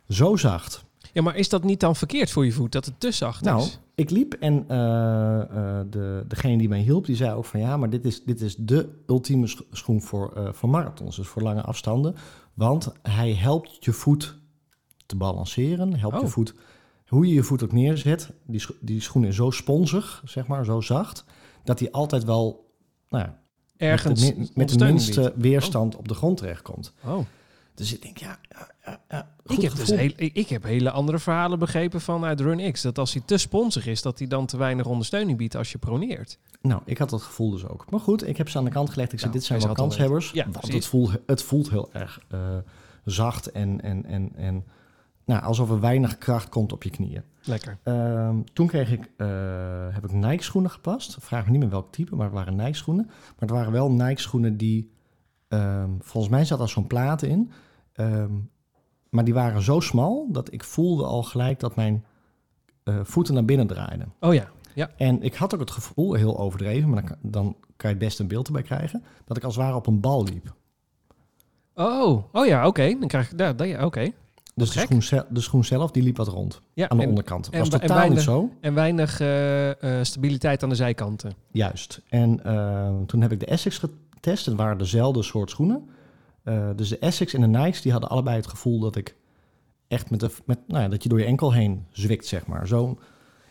Zo zacht. Ja, maar is dat niet dan verkeerd voor je voet, dat het te zacht Nou, is? ik liep en eh, eh, de, degene die mij hielp, die zei ook van ja, maar dit is, dit is de ultieme sch- schoen voor, eh, voor marathons, dus voor lange afstanden. Want hij helpt je voet te balanceren, helpt je Oh. voet, hoe je je voet ook neerzet. Die, scho- die schoen is zo sponsig, zeg maar, zo zacht, dat hij altijd wel nou ja, Ergens met de, min- met de ondersteuning minste weerstand op de grond terechtkomt. Oh. Dus ik denk, ja, ja, ja, ja Ik heb, dus heel, ik, ik heb hele andere verhalen begrepen vanuit RunX. Dat als hij te sponsig is, dat hij dan te weinig ondersteuning biedt als je proneert. Nou, ik had dat gevoel dus ook. Maar goed, ik heb ze aan de kant gelegd. Ik zei, Nou, dit zijn wel kanshebbers. Ja, want precies. het voelt, het voelt heel erg eh, zacht en, en, en, en nou, alsof er weinig kracht komt op je knieën. Lekker. Ehm, toen kreeg ik, eh, heb ik Nike schoenen gepast. Vraag me niet meer welk type, maar het waren Nike schoenen. Maar het waren wel Nike schoenen die, ehm, volgens mij zat er zo'n plaat in. Ehm, maar die waren zo smal dat ik voelde al gelijk dat mijn eh, voeten naar binnen draaiden. Oh ja. Ja. En ik had ook het gevoel, heel overdreven, maar dan, kan- dan kan je best een beeld erbij krijgen, dat ik als het ware op een bal liep. Oh, oh ja, oké. Dan krijg ik daar. daar- ja, Oké. Dus de schoen, zel- de schoen zelf, die liep wat rond Ja, aan de en, onderkant. Dat was en totaal niet weinig- zo. en weinig eh, eh, stabiliteit aan de zijkanten. Juist. En eh, toen heb ik de Essex getest. Het waren dezelfde soort schoenen. Eh, dus de Essex en de Nikes, die hadden allebei het gevoel dat ik echt met de, met, nou ja, dat je door je enkel heen zwikt, zeg maar. Zo.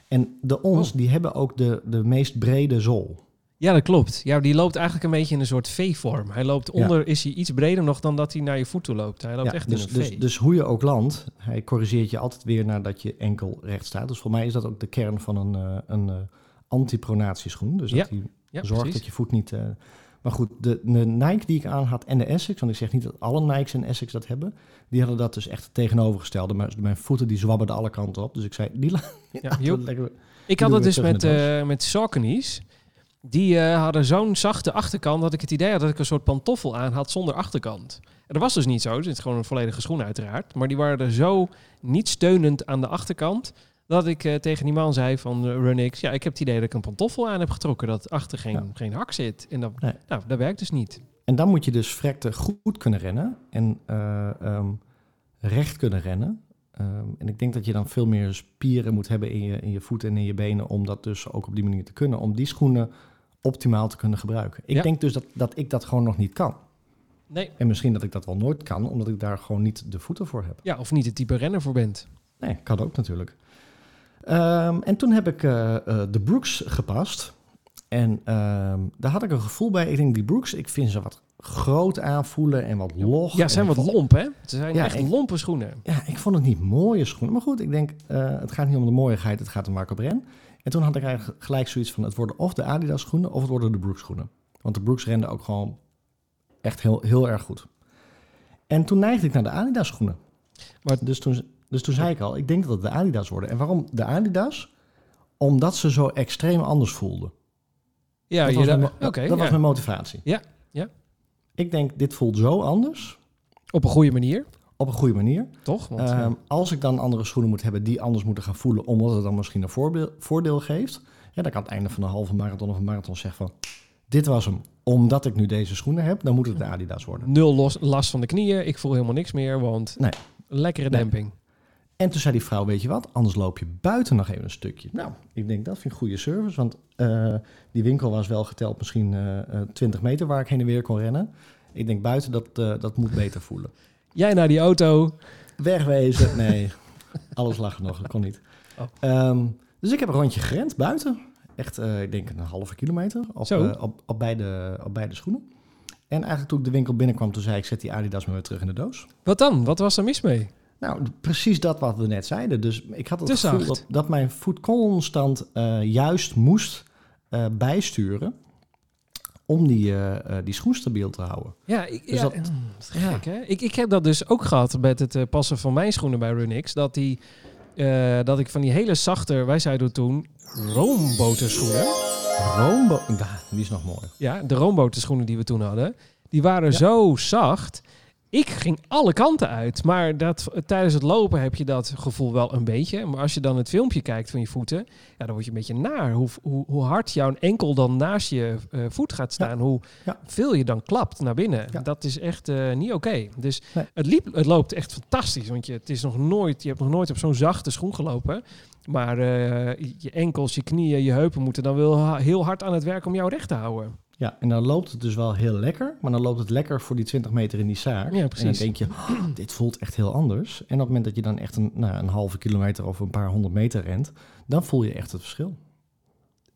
En de ons, Oh. die hebben ook de, de meest brede zool. Ja, dat klopt. Ja, die loopt eigenlijk een beetje in een soort V-vorm. Hij loopt Ja. onder, is hij iets breder nog dan dat hij naar je voet toe loopt. Hij loopt Ja, echt dus, in een V. dus, dus hoe je ook landt, hij corrigeert je altijd weer nadat je enkel recht staat. Dus voor mij is dat ook de kern van een, eh, een eh, antipronatieschoen. Dus Ja, dat hij zorgt precies. dat je voet niet... maar goed, de, de Nike die ik aan had en de Essex, want ik zeg niet dat alle Nikes en Essex dat hebben, die hadden dat dus echt tegenovergestelde. Maar mijn voeten die zwabberden alle kanten op. Dus ik zei, die Ja, lekker... Ik had het dus met, eh met Saucony's. Die eh, hadden zo'n zachte achterkant dat ik het idee had dat ik een soort pantoffel aan had zonder achterkant. En dat was dus niet zo. Het is gewoon een volledige schoen uiteraard. Maar die waren er zo niet steunend aan de achterkant... dat ik eh, tegen die man zei van eh, RunX... ja, ik heb het idee dat ik een pantoffel aan heb getrokken... dat achter geen, Ja. geen hak zit. En dat, Nee. nou, dat werkt dus niet. En dan moet je dus vrekte goed kunnen rennen en eh, ehm, recht kunnen rennen. Ehm, en ik denk dat je dan veel meer spieren moet hebben in je, in je voeten en in je benen om dat dus ook op die manier te kunnen. Om die schoenen optimaal te kunnen gebruiken. Ik Ja. denk dus dat, dat ik dat gewoon nog niet kan. Nee. En misschien dat ik dat wel nooit kan, omdat ik daar gewoon niet de voeten voor heb. Ja, of niet het type renner voor bent. Nee, kan ook natuurlijk. Ehm, en toen heb ik eh, eh, de Brooks gepast. En ehm, daar had ik een gevoel bij. Ik denk, die Brooks, ik vind ze wat groot aanvoelen en wat log. Ja, zijn wat vond- lomp, hè? Ze zijn Ja, echt ik- lompe schoenen. Ja, ik vond het niet mooie schoenen. Maar goed, ik denk, eh, het gaat niet om de mooiigheid, het gaat om Marco Bren. En toen had ik eigenlijk gelijk zoiets van, het worden of de Adidas schoenen of het worden de Brooks schoenen. Want de Brooks renden ook gewoon echt heel, heel erg goed. En toen neigde ik naar de Adidas schoenen. Maar- dus, toen, dus toen zei ik al, ik denk dat het de Adidas worden. En waarom de Adidas? Omdat ze zo extreem anders voelden. Ja, dat was, mijn, dat, was mijn motivatie. Ja, ja. Ik denk, dit voelt zo anders, op een goede manier, op een goede manier. toch? Want, Ehm, eh, als ik dan andere schoenen moet hebben die anders moeten gaan voelen, omdat het dan misschien een voordeel, voordeel geeft, ja, dan kan het einde van een halve marathon of een marathon zeggen van, dit was hem, omdat ik nu deze schoenen heb, dan moet het de Adidas worden. nul los, last van de knieën. Ik voel helemaal niks meer, want Nee. lekkere Nee. demping. En toen zei die vrouw, weet je wat, anders loop je buiten nog even een stukje. Nou, ik denk dat vind ik goede service, want eh, die winkel was wel geteld misschien eh, eh, 20 meter waar ik heen en weer kon rennen. Ik denk buiten, dat, eh, dat moet beter voelen. Jij naar die auto. Wegwezen, nee. Alles lag er nog, dat kon niet. Oh. Ehm, dus ik heb een rondje gerend buiten. Echt, eh, ik denk een halve kilometer op, eh, op, op, beide, op beide schoenen. En eigenlijk toen ik de winkel binnenkwam, toen zei ik, zet die Adidas maar weer terug in de doos. Wat dan? Wat was er mis mee? Nou, precies dat wat we net zeiden. Dus ik had het Te gevoel dat, dat mijn voet constant eh, juist moest eh, bijsturen om die, eh, die schoen stabiel te houden. Ja, ik, Dus ja, dat- gek, hè? Ik, ik heb dat dus ook gehad met het passen van mijn schoenen bij Runix. Dat, die, dat ik van die hele zachte, wij zeiden toen, roomboterschoenen. Roombo... Ja, die is nog mooi. Ja, de roomboterschoenen die we toen hadden. Die waren Ja. zo zacht. Ik ging alle kanten uit. Maar dat, tijdens het lopen heb je dat gevoel wel een beetje. Maar als je dan het filmpje kijkt van je voeten... Ja, dan word je een beetje naar. Hoe, hoe, hoe hard jouw enkel dan naast je eh, voet gaat staan. Hoe Ja. veel je dan klapt naar binnen. Ja. Dat is echt eh, niet oké. Dus Nee. het, liep, het loopt echt fantastisch. Want je, het is nog nooit, je hebt nog nooit op zo'n zachte schoen gelopen. Maar eh, je enkels, je knieën, je heupen moeten dan wel heel hard aan het werk om jou recht te houden. Ja, en dan loopt het dus wel heel lekker. Maar dan loopt het lekker voor die 20 meter in die zaak. Ja, precies. En dan denk je, "Oh, dit voelt echt heel anders. En op het moment dat je dan echt een, nou, een halve kilometer of een paar honderd meter rent... dan voel je echt het verschil.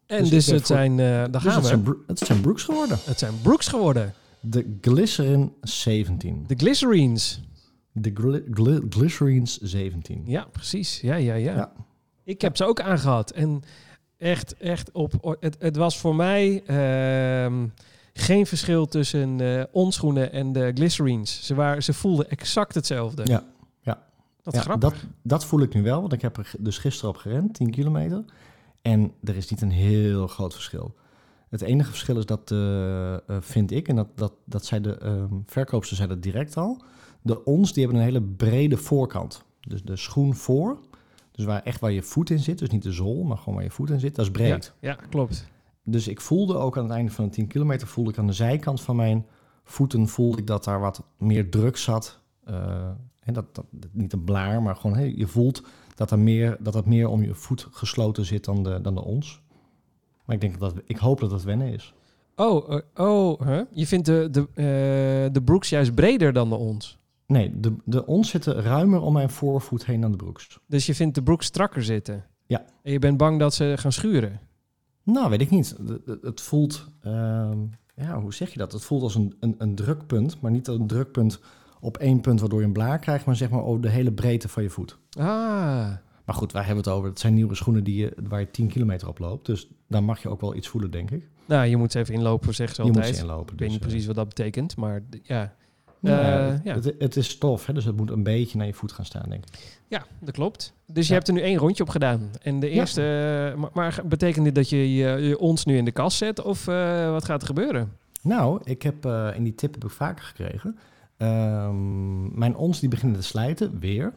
En Dus dus, ik ben het voor- zijn, eh daar Dus gaan het we. zijn, het zijn Brooks geworden. Het zijn Brooks geworden. De Glycerin 17. De Glycerines. De gly- Glycerines 17. Ja, precies. Ja, ja, ja. Ja. Ik heb ze ook aangehad. En echt, echt op... Het, het was voor mij ehm, geen verschil tussen eh onschoenen en de Glycerines. Ze, waren, ze voelden exact hetzelfde. Ja, ja. Dat is Ja, grappig. dat, dat voel ik nu wel, want ik heb er dus gisteren op gerend, 10 kilometer. En er is niet een heel groot verschil. Het enige verschil is dat, eh, eh, vind ik, en dat, dat, dat zei de ehm verkoopster zei dat direct al. De ons, die hebben een hele brede voorkant. Dus de schoen voor, dus waar echt waar je voet in zit, dus niet de zool, maar gewoon waar je voet in zit, dat is breed. Ja, ja, klopt. Dus ik voelde ook aan het einde van de 10 kilometer, voelde ik aan de zijkant van mijn voeten, voelde ik dat daar wat meer druk zat. Eh, en dat, dat, niet een blaar, maar gewoon hey, je voelt dat er meer, dat het meer om je voet gesloten zit dan de, dan de ons. Maar ik, denk dat, ik hoop dat dat wennen is. Oh, eh, oh huh? je vindt de, de, eh, de Brooks juist breder dan de ons. Nee, de, de ons zitten ruimer om mijn voorvoet heen dan de broeks. Dus je vindt de Brooks strakker zitten. Ja. En je bent bang dat ze gaan schuren. Nou, weet ik niet. Het voelt, ehm, ja, hoe zeg je dat? Het voelt als een, een, een drukpunt, maar niet een drukpunt op één punt waardoor je een blaar krijgt, maar zeg maar over de hele breedte van je voet. Ah, Maar goed, waar hebben we het over? Het zijn nieuwe schoenen die je, waar je 10 kilometer op loopt. Dus daar mag je ook wel iets voelen, denk ik. nou, je moet ze even inlopen, zeggen ze je moet altijd. ze inlopen. Ik weet niet dus, precies wat dat betekent, maar ja. Eh, ja, ja. Het, het is stof, hè, dus het moet een beetje naar je voet gaan staan, denk ik. Ja, dat klopt. Dus je hebt er nu één rondje op gedaan. En de eerste, eh, maar, maar betekent dit dat je, je, je ons nu in de kast zet? Of eh, wat gaat er gebeuren? Nou, ik heb, eh en die tip heb ik vaker gekregen. Ehm, mijn ons die beginnen te slijten, weer.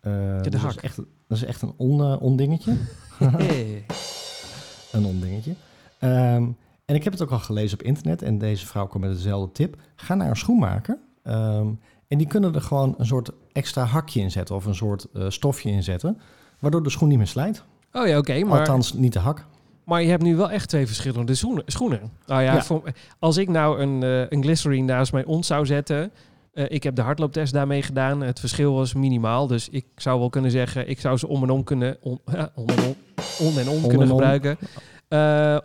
De dus dat, is echt, dat is echt een on, ondingetje. Hey. een ondingetje. Ehm, en ik heb het ook al gelezen op internet. En deze vrouw kwam met dezelfde tip. Ga naar een schoenmaker. Ehm, en die kunnen er gewoon een soort extra hakje in zetten. Of een soort eh, stofje in zetten. Waardoor de schoen niet meer slijt. Oh ja, oké. maar, Althans, niet de hak. maar je hebt nu wel echt twee verschillende schoenen. schoenen. Nou ja, Ja. Voor, als ik nou een, eh, een glycerine naast mijn ons zou zetten... eh, ik heb de hardlooptest daarmee gedaan. Het verschil was minimaal. Dus ik zou wel kunnen zeggen... ik zou ze om en om kunnen... On, ja, om en om, om en om Om kunnen gebruiken.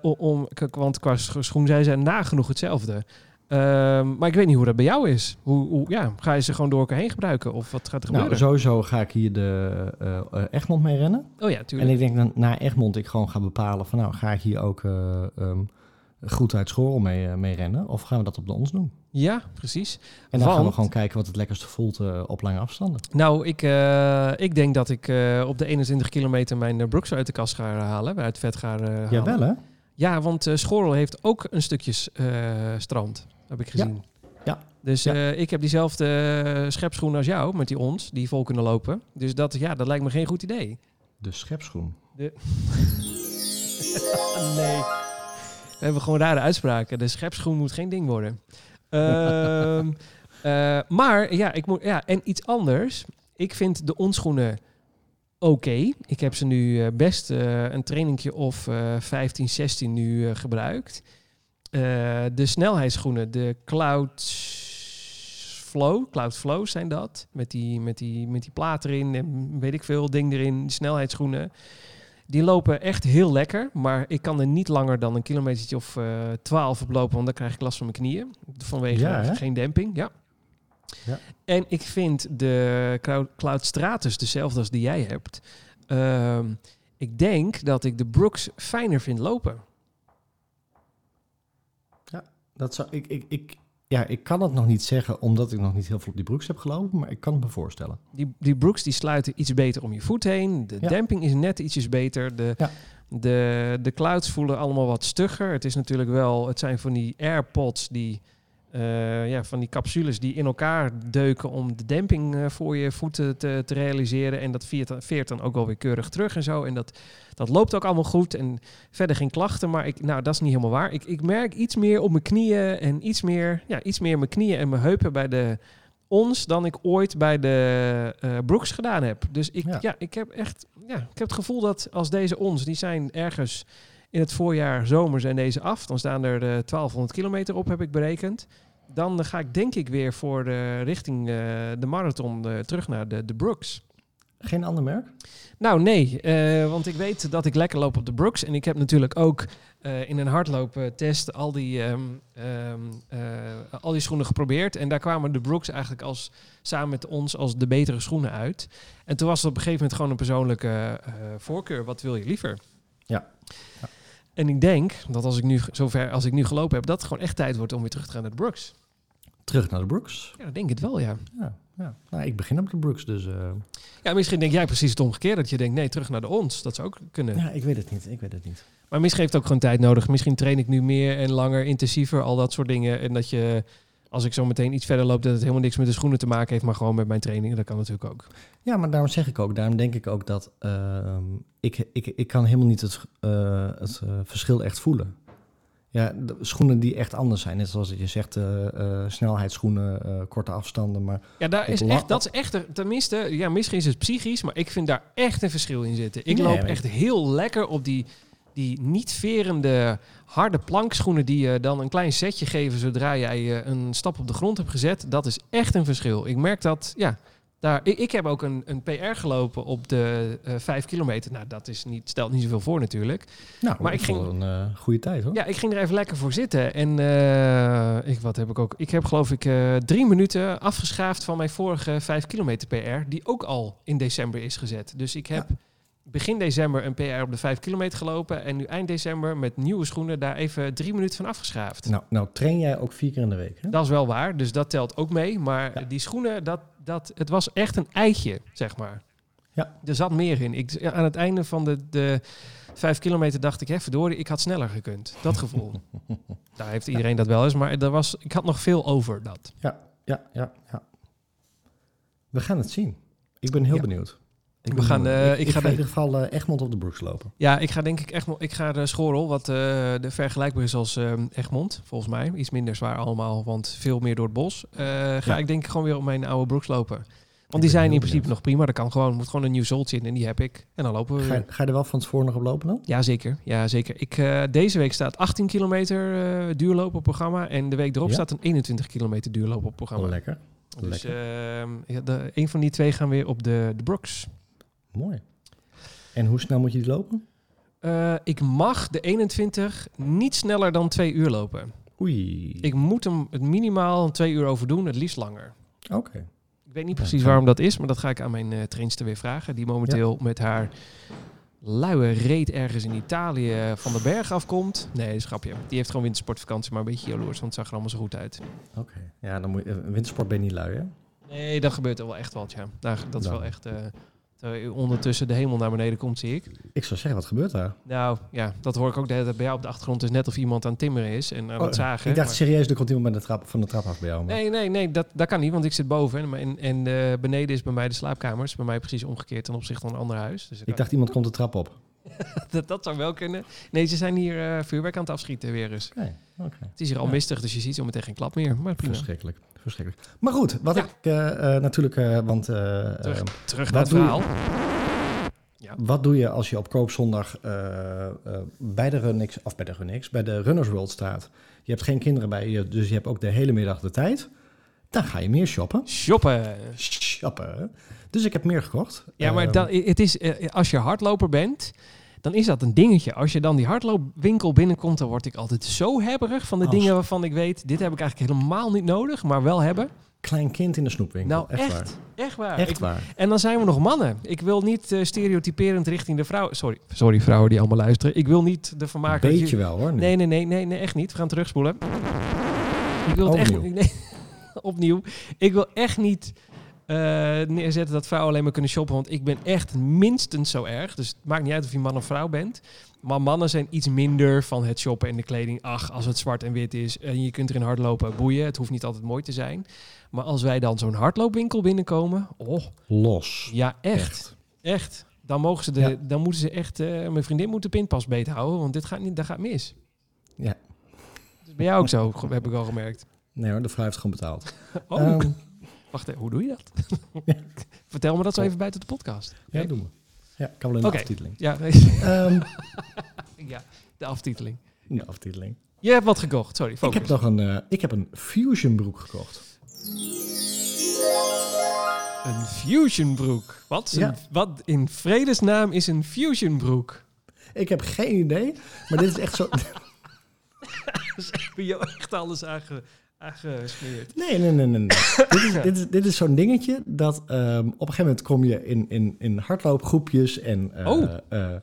Om, want qua sch- schoen zijn ze nagenoeg hetzelfde. Ehm, maar ik weet niet hoe dat bij jou is. Hoe, hoe, ja, ga je ze gewoon door elkaar heen gebruiken? Of wat gaat er Nou, gebeuren? sowieso ga ik hier de eh, Egmond mee rennen. Oh ja, En tuurlijk. ik denk dat na Egmond ik gewoon ga bepalen van... nou, ga ik hier ook eh ehm, goed uit Schorl mee, mee rennen? Of gaan we dat op de ons doen? Ja, precies. En dan gaan we gewoon kijken wat het lekkerste voelt op lange afstanden. Nou, ik, ik denk dat ik op de 21 kilometer mijn Brooks uit de kast ga halen. Uit vet ga halen. Ja, wel hè? Ja, want Schorl heeft ook een stukje eh, strand, heb ik Ja. gezien. Ja. Dus Ja. eh, ik heb diezelfde eh, schepschoenen als jou, met die ons, die vol kunnen lopen. Dus dat, ja, dat lijkt me geen goed idee. De schepschoen. nee. We hebben gewoon rare uitspraken. De schepschoen moet geen ding worden. Ehm, eh, maar ja, ik moet, ja, en iets anders. Ik vind de onschoenen oké. Ik heb ze nu best eh, een trainingje of eh 15, 16 nu eh, gebruikt. Eh, de snelheidsschoenen, de Cloud Flow, Cloud Flow zijn dat. Met die, met, die, met die plaat erin en weet ik veel, ding erin. Die snelheidsschoenen. Die lopen echt heel lekker, maar ik kan er niet langer dan een kilometertje of eh 12 op lopen, want dan krijg ik last van mijn knieën. Vanwege Ja, geen demping, ja. Ja. En ik vind de Cloud, Cloud Stratus dezelfde als die jij hebt. Ehm, ik denk dat ik de Brooks fijner vind lopen. Dat zou, ik, ik, ik, ja, ik kan het nog niet zeggen omdat ik nog niet heel veel op die broeks heb gelopen, maar ik kan het me voorstellen. Die, die brooks die sluiten iets beter om je voet heen. De Ja. demping is net ietsjes beter. De, Ja. de, de clouds voelen allemaal wat stugger. Het is natuurlijk wel, het zijn van die AirPods die, eh, ja, van die capsules die in elkaar deuken om de demping eh, voor je voeten te, te realiseren. En dat veert, dan- veert dan ook wel weer keurig terug en zo. En dat, dat loopt ook allemaal goed. En verder geen klachten, maar ik, nou, dat is niet helemaal waar. Ik, ik merk iets meer op mijn knieën en iets meer, ja, iets meer mijn knieën en mijn heupen bij de ons dan ik ooit bij de eh, Brooks gedaan heb. Dus ik, ja. Ja. ik heb echt ja, ik heb het gevoel dat als deze ons, die zijn ergens in het voorjaar, zomer zijn deze af. Dan staan er eh, 1200 kilometer op, heb ik berekend. Dan eh, ga ik denk ik weer voor de richting eh, de marathon eh, terug naar de, de Brooks. Geen ander merk? Nou, nee, eh, want ik weet dat ik lekker loop op de Brooks. En ik heb natuurlijk ook eh, in een hardlooptest al die, ehm, ehm, eh, al die schoenen geprobeerd. En daar kwamen de Brooks eigenlijk als, samen met ons als de betere schoenen uit. En toen was het op een gegeven moment gewoon een persoonlijke eh, voorkeur. Wat wil je liever? Ja. Ja. En ik denk dat als ik nu zover als ik nu gelopen heb, dat het gewoon echt tijd wordt om weer terug te gaan naar de Brooks. Terug naar de Brooks. Ja, dat denk ik het wel, ja. Ja, ja. Nou, ik begin op de Brooks, dus eh, Ja, misschien denk jij precies het omgekeerde. Dat je denkt, nee, terug naar de ons. Dat zou ook kunnen. ja, ik weet het niet. Ik weet het niet. Maar misschien heeft het ook gewoon tijd nodig. Misschien train ik nu meer en langer, intensiever, al dat soort dingen. En dat je, als ik zo meteen iets verder loop, dat het helemaal niks met de schoenen te maken heeft, maar gewoon met mijn trainingen. Dat kan natuurlijk ook. Ja, maar daarom zeg ik ook, daarom denk ik ook dat ehm, ik, ik, ik kan helemaal niet het, eh, het eh, verschil echt voelen. Ja, de schoenen die echt anders zijn. Net zoals je zegt, eh, snelheidsschoenen, korte afstanden. Maar Ja, daar is echt, dat is echt, er- tenminste, ja, misschien is het psychisch, maar ik vind daar echt een verschil in zitten. Ik Nee, loop echt heel lekker op die, die niet verende, harde plankschoenen die je dan een klein setje geven zodra jij eh, een stap op de grond hebt gezet. Dat is echt een verschil. Ik merk dat, ja, daar, ik, ik heb ook een, een PR gelopen op de eh 5 kilometer. Nou, dat is niet, stelt niet zoveel voor natuurlijk. nou, Maar ik ging- een eh, goede tijd hoor. Ja, ik ging er even lekker voor zitten. En ik, wat heb ik ook? Ik heb geloof ik drie minuten afgeschaafd van mijn vorige 5 kilometer PR, die ook al in december is gezet. Dus ik heb begin december een PR op de 5 kilometer gelopen en nu eind december met nieuwe schoenen daar even drie minuten van afgeschaafd. Nou, nou train jij ook vier keer in de week. Hè? Dat is wel waar, dus dat telt ook mee. Maar Ja. die schoenen, dat, dat, het was echt een eitje, zeg maar. Ja. Er zat meer in. Ik, aan het einde van de, de vijf kilometer dacht ik, hè, verdorie, ik had sneller gekund. Dat gevoel. Daar heeft iedereen dat wel eens, maar er was, ik had nog veel over dat. Ja, ja, ja, ja. We gaan het zien. Ik ben heel Ja. benieuwd. Ik We gaan, eh, ik, ik ik ga in de- ieder geval eh, Egmond op de Brooks lopen. Ja, ik ga denk ik echt, ik ga de Schorel, wat eh, de vergelijkbaar is als eh, Egmond, volgens mij. Iets minder zwaar allemaal, want veel meer door het bos. Ga Ja. ik denk ik gewoon weer op mijn oude broeks lopen. Want die zijn in principe benieuwd. nog prima. Dat kan gewoon, moet gewoon een nieuw zooltje in en die heb ik. En dan lopen we Ga, je- ga je er wel van tevoren nog op lopen dan? Ja, zeker. Ja, zeker. Ik, deze week staat 18 kilometer eh, duurloop op programma. En de week erop Ja. staat een 21 kilometer duurloop op programma. lekker. dus lekker. ehm, ja, de, een van die twee gaan weer op de, de Brooks. Mooi. En hoe snel moet je die lopen? Eh, ik mag de 21 niet sneller dan twee uur lopen. Oei. Ik moet hem het minimaal twee uur over doen, het liefst langer. Oké. Ik weet niet precies waarom dat is, maar dat ga ik aan mijn eh trainster weer vragen. Die momenteel met haar luie reet ergens in Italië van de berg afkomt. Nee, grapje. Die heeft gewoon wintersportvakantie, maar een beetje jaloers, want het zag er allemaal zo goed uit. Oké. Ja, dan moet je, eh, wintersport ben je niet lui, hè? Nee, dat gebeurt er wel echt wat, ja. Daar, dat is Nou. wel echt... terwijl ondertussen de hemel naar beneden komt, zie ik. Ik zou zeggen, wat gebeurt daar? Nou, ja, dat hoor ik ook de hele tijd bij jou op de achtergrond. Is net of iemand aan timmeren is en aan het zagen. Oh, ik dacht maar- serieus, er komt iemand met de trap, van de trap af bij jou. maar- Nee, nee, nee, dat, dat kan niet, want ik zit boven. En, en, eh, beneden is bij mij de slaapkamer. is bij mij precies omgekeerd ten opzichte van een ander huis. Dus Ik dacht, iemand komt de trap op. dat, dat zou wel kunnen. Nee, ze zijn hier eh, vuurwerk aan het afschieten weer eens. Het is hier al Ja. mistig, dus je ziet zo meteen geen klap meer. Maar prima. Verschrikkelijk. Verschrikkelijk. Maar goed, wat Ja. ik eh, eh, natuurlijk, eh, want Terug, eh, terug naar het verhaal. wat doe je als je op koopzondag bij de Runnix, of bij de Runnix, bij de Runners World staat? Je hebt geen kinderen bij je, dus je hebt ook de hele middag de tijd. Dan ga je meer shoppen. Shoppen. Shoppen. Dus ik heb meer gekocht. Ja, maar Ehm, dan, het is, als je hardloper bent, dan is dat een dingetje. Als je dan die hardloopwinkel binnenkomt, dan word ik altijd zo hebberig van de dingen waarvan ik weet, dit heb ik eigenlijk helemaal niet nodig, maar wel hebben. Klein kind in de snoepwinkel. Nou, echt, echt, waar. echt waar. Echt Ik-. En dan zijn we nog mannen. Ik wil niet eh, stereotyperend richting de vrouw. Sorry, sorry vrouwen die allemaal luisteren. Ik wil niet de vermaken. Beetje wel hoor. nu. Nee, nee, nee, nee, nee, echt niet. We gaan terugspoelen. Ik wil het echt Overnieuw. nee, opnieuw. Ik wil echt niet neerzetten dat vrouwen alleen maar kunnen shoppen, want ik ben echt minstens zo erg. Dus het maakt niet uit of je man of vrouw bent. Maar mannen zijn iets minder van het shoppen en de kleding. Ach, als het zwart en wit is en je kunt erin hardlopen, boeien. Het hoeft niet altijd mooi te zijn. Maar als wij dan zo'n hardloopwinkel binnenkomen, oh, Los. ja, echt. Echt. Dan, mogen ze de, Ja. dan moeten ze echt... eh, mijn vriendin moet de pinpas beet houden, want dit gaat niet, dat gaat mis. Ja. Dat is bij jou ook zo, heb ik al gemerkt. Nee hoor, de vrouw heeft gewoon betaald. Oh, Ehm, wacht even, hoe doe je dat? Ja. Vertel me dat zo even buiten de podcast. ja, doen we. Ja, kan wel in de aftiteling. Ja, Ehm, ja, de aftiteling. in de aftiteling. Je hebt wat gekocht, sorry, Ik focus. heb nog een, eh, ik heb een fusion broek gekocht. Een fusion broek. Wat, een- wat in vredesnaam is een fusion broek? Ik heb geen idee, maar dit is echt zo... Heb je echt alles aange, aangesmeerd? Nee, nee, nee, nee. nee. dit is, dit is, dit is zo'n dingetje dat ehm, op een gegeven moment kom je in, in, in hardloopgroepjes en eh, Oh. eh,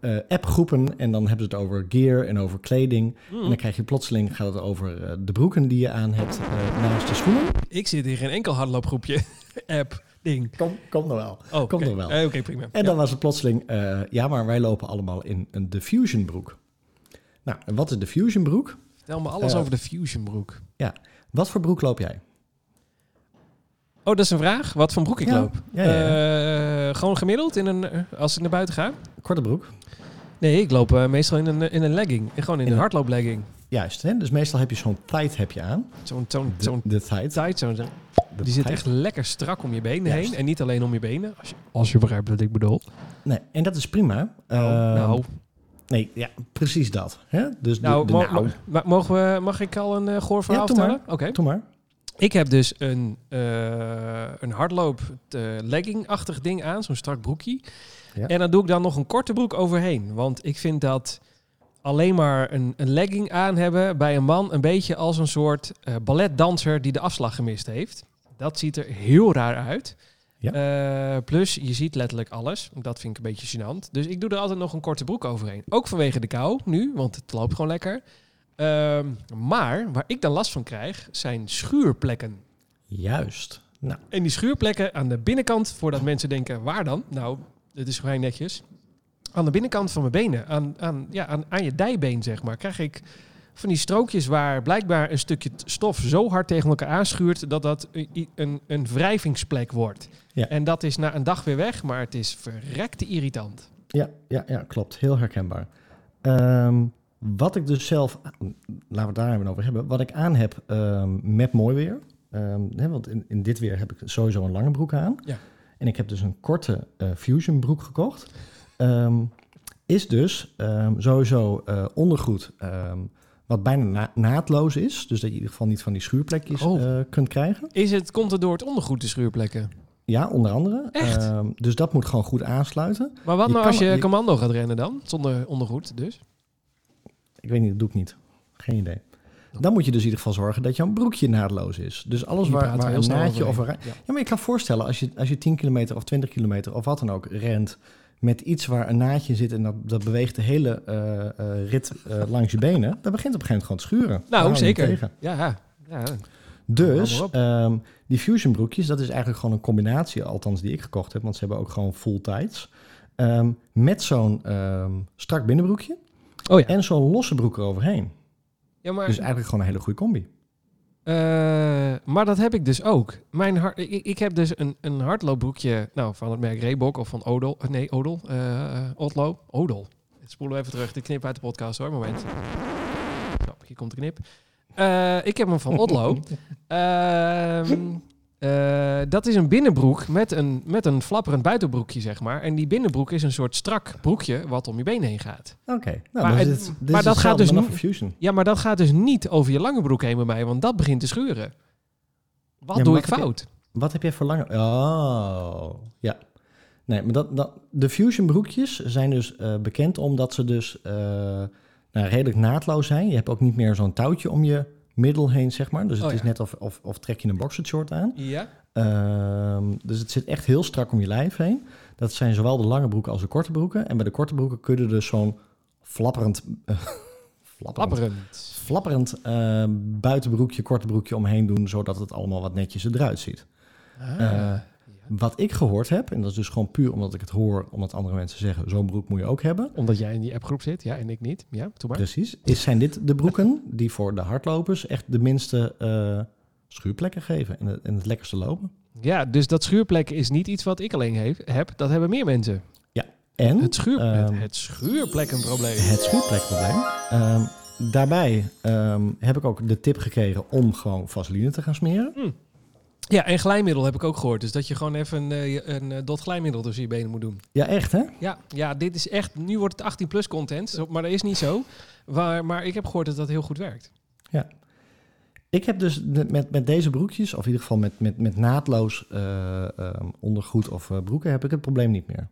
eh, appgroepen. En dan hebben ze het over gear en over kleding. En Mm. dan krijg je plotseling gaat het over de broeken die je aan hebt naast de schoenen. Ik zit in geen enkel hardloopgroepje. App, ding. Kom, komt nog wel. Oh, wel. Eh, prima. En dan was het plotseling, ja, maar wij lopen allemaal in een diffusion broek. Nou, en wat is de fusion broek? Vertel me alles over de fusion broek. Wat voor broek loop jij? Oh, dat is een vraag. Wat voor broek ik Ja, loop? ja, ja. Eh, gewoon gemiddeld in een, als ik naar buiten ga? Korte broek? Nee, ik loop eh, meestal in een, in een legging. Gewoon in, In een hardlooplegging. Juist, hè? dus meestal heb je zo'n tight heb je aan. Zo'n zo'n De, zo'n de zo'n de die zit echt lekker strak om je benen Juist. heen. En niet alleen om je benen. Als je, als je begrijpt wat ik bedoel. Nee, en dat is prima. Nou, Ehm, nou, Nee, ja, precies dat. Hè? Dus nou, de, nou, mo- mogen we, mag ik al een eh goor verhaal Ja, vertellen? Oké. doe maar. Ik heb dus een, eh een hardloop eh, legging-achtig ding aan, zo'n strak broekje. Ja. En dan doe ik dan nog een korte broek overheen. Want ik vind dat alleen maar een, een legging aan hebben bij een man een beetje als een soort balletdanser die de afslag gemist heeft. Dat ziet er heel raar uit. Eh, plus, je ziet letterlijk alles. Dat vind ik een beetje gênant. Dus ik doe er altijd nog een korte broek overheen. Ook vanwege de kou nu, want het loopt gewoon lekker. Ehm, maar waar ik dan last van krijg, zijn schuurplekken. Juist. Nou, En die schuurplekken aan de binnenkant, voordat mensen denken, waar dan? Nou, dit is vrij netjes. Aan de binnenkant van mijn benen, aan, aan, ja, aan, aan je dijbeen zeg maar, krijg ik van die strookjes waar blijkbaar een stukje stof zo hard tegen elkaar aanschuurt dat dat een, een wrijvingsplek wordt. Ja. En dat is na een dag weer weg, maar het is verrekte irritant. ja, ja, ja, klopt. Heel herkenbaar. Ehm, wat ik dus zelf, laten we het daar even over hebben. Wat ik aan heb ehm, met mooi weer. ehm, hè, want in, in dit weer heb ik sowieso een lange broek aan. Ja. En ik heb dus een korte eh, fusion broek gekocht. Is dus sowieso eh, ondergoed wat bijna na- naadloos is. Dus dat je in ieder geval niet van die schuurplekjes Oh. eh, kunt krijgen. Is het, komt het door het ondergoed, de schuurplekken? Ja, onder andere. Echt? Ehm, dus dat moet gewoon goed aansluiten. Maar wat Je nou als je je- commando gaat rennen dan? Zonder ondergoed dus? Ik weet niet, dat doe ik niet. Geen idee. Dan moet je dus in ieder geval zorgen dat jouw broekje naadloos is. Dus alles waar, een naadje of een... Ja. Ja, maar je kan voorstellen, als je, als je 10 kilometer of 20 kilometer of wat dan ook rent... met iets waar een naadje zit en dat, dat beweegt de hele eh, eh, rit eh, langs je benen... dan begint op een gegeven moment gewoon te schuren. Nou, zeker. tegen. Ja, ja. Hou Dus ehm, die fusion broekjes, dat is eigenlijk gewoon een combinatie... althans die ik gekocht heb, want ze hebben ook gewoon full tights... ehm, met zo'n ehm, strak binnenbroekje Oh ja. en zo'n losse broek eroverheen. ja maar, Dus eigenlijk gewoon een hele goede combi. eh, maar dat heb ik dus ook. Mijn ik, ik heb dus een, een hardloopbroekje nou, van het merk Reebok of van Odol. eh, Nee, Odol. eh eh, Otlo. Odol. Spoelen we even terug. Dit knip uit de podcast hoor. Moment. Hier komt de knip. Eh, ik heb hem van Otlo. Ehm, eh, dat is een binnenbroek met een, met een flapperend buitenbroekje, zeg maar. En die binnenbroek is een soort strak broekje wat om je been heen gaat. Oké, nou, Maar maar, het- dit, dit maar is dat gaat dus niet-. Ja, maar dat gaat dus niet over je lange broek heen bij mij, want dat begint te scheuren. Wat doe wat ik je- fout? Wat heb jij voor lange... Oh, ja. Nee, maar dat, dat, de Fusion broekjes zijn dus eh, bekend omdat ze dus nou, redelijk naadloos zijn. Je hebt ook niet meer zo'n touwtje om je middel heen, zeg maar. Dus het Oh, is net of, of, of trek je een boxershort aan. Ja. Ehm, dus het zit echt heel strak om je lijf heen. Dat zijn zowel de lange broeken als de korte broeken. En bij de korte broeken kun je dus zo'n flapperend, flapperend, Lapperend. flapperend eh, buitenbroekje, korte broekje omheen doen, zodat het allemaal wat netjes eruit ziet. Ah. Eh, Wat ik gehoord heb, en dat is dus gewoon puur omdat ik het hoor, omdat andere mensen zeggen, zo'n broek moet je ook hebben. Omdat jij in die appgroep zit, ja, en ik niet. Ja, maar. Precies. Is, zijn dit de broeken die voor de hardlopers echt de minste eh, schuurplekken geven en het, en het lekkerste lopen? Ja, dus dat schuurplek is niet iets wat ik alleen heb. heb dat hebben meer mensen. En Het, schuur, ehm, het schuurplekkenprobleem. het schuurplekprobleem. Ehm, daarbij ehm, heb ik ook de tip gekregen om gewoon vaseline te gaan smeren. Ja, en glijmiddel heb ik ook gehoord. Dus dat je gewoon even een, eh, een, eh, dot glijmiddel tussen je benen moet doen. Ja, echt hè? Ja, ja, dit is echt... Nu wordt het 18 plus content, maar dat is niet zo. Waar, maar ik heb gehoord dat dat heel goed werkt. Ik heb dus met, met deze broekjes, of in ieder geval met, met, met naadloos eh, ehm, ondergoed of broeken, heb ik het probleem niet meer.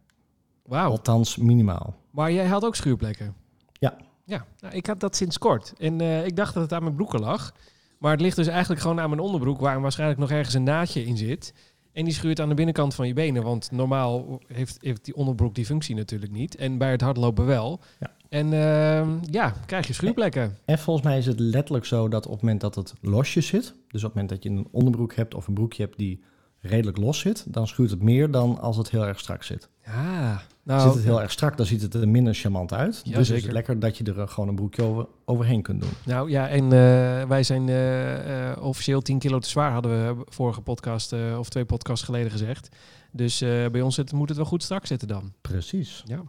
Wauw. Althans, minimaal. Maar jij had ook schuurplekken? Ja. Ja, nou, ik had dat sinds kort. En ik dacht dat het aan mijn broeken lag. Maar het ligt dus eigenlijk gewoon aan mijn onderbroek... waar waarschijnlijk nog ergens een naadje in zit. En die schuurt aan de binnenkant van je benen. Want normaal heeft, heeft die onderbroek die functie natuurlijk niet. En bij het hardlopen wel. Ja. En ehm, ja, krijg je schuurplekken. En volgens mij is het letterlijk zo dat op het moment dat het losjes zit, dus op het moment dat je een onderbroek hebt of een broekje hebt die redelijk los zit, dan schuurt het meer dan als het heel erg strak zit. Ja, nou... zit het heel erg strak, dan ziet het er minder charmant uit. Ja, dus is zeker. het lekker dat je er eh, gewoon een broekje over, overheen kunt doen. Nou ja, en eh, wij zijn eh, officieel 10 kilo te zwaar, hadden we vorige podcast of twee podcasts geleden gezegd. Dus bij ons zit, moet het wel goed strak zitten dan. Precies. Ja.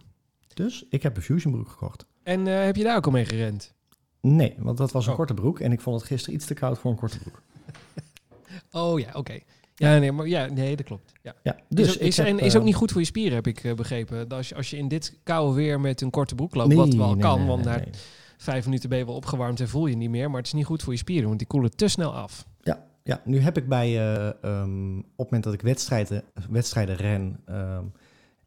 Dus ik heb een fusion broek gekocht. En heb je daar ook al mee gerend? Nee, want dat was een Oh. korte broek en ik vond het gisteren iets te koud voor een korte broek. Oh ja, oké. Ja, nee, maar ja, nee, dat klopt. Ja. Ja, Dus is, is, ik heb, en is eh, ook niet goed voor je spieren, heb ik eh, begrepen. Dat Als je, als je in dit koude weer met een korte broek loopt, nee, wat wel nee, kan, nee, want na vijf minuten ben je wel opgewarmd en voel je niet meer. Maar het is niet goed voor je spieren, want die koelen te snel af. Ja, ja, nu heb ik bij, eh, ehm, op het moment dat ik wedstrijden, wedstrijden ren, ehm,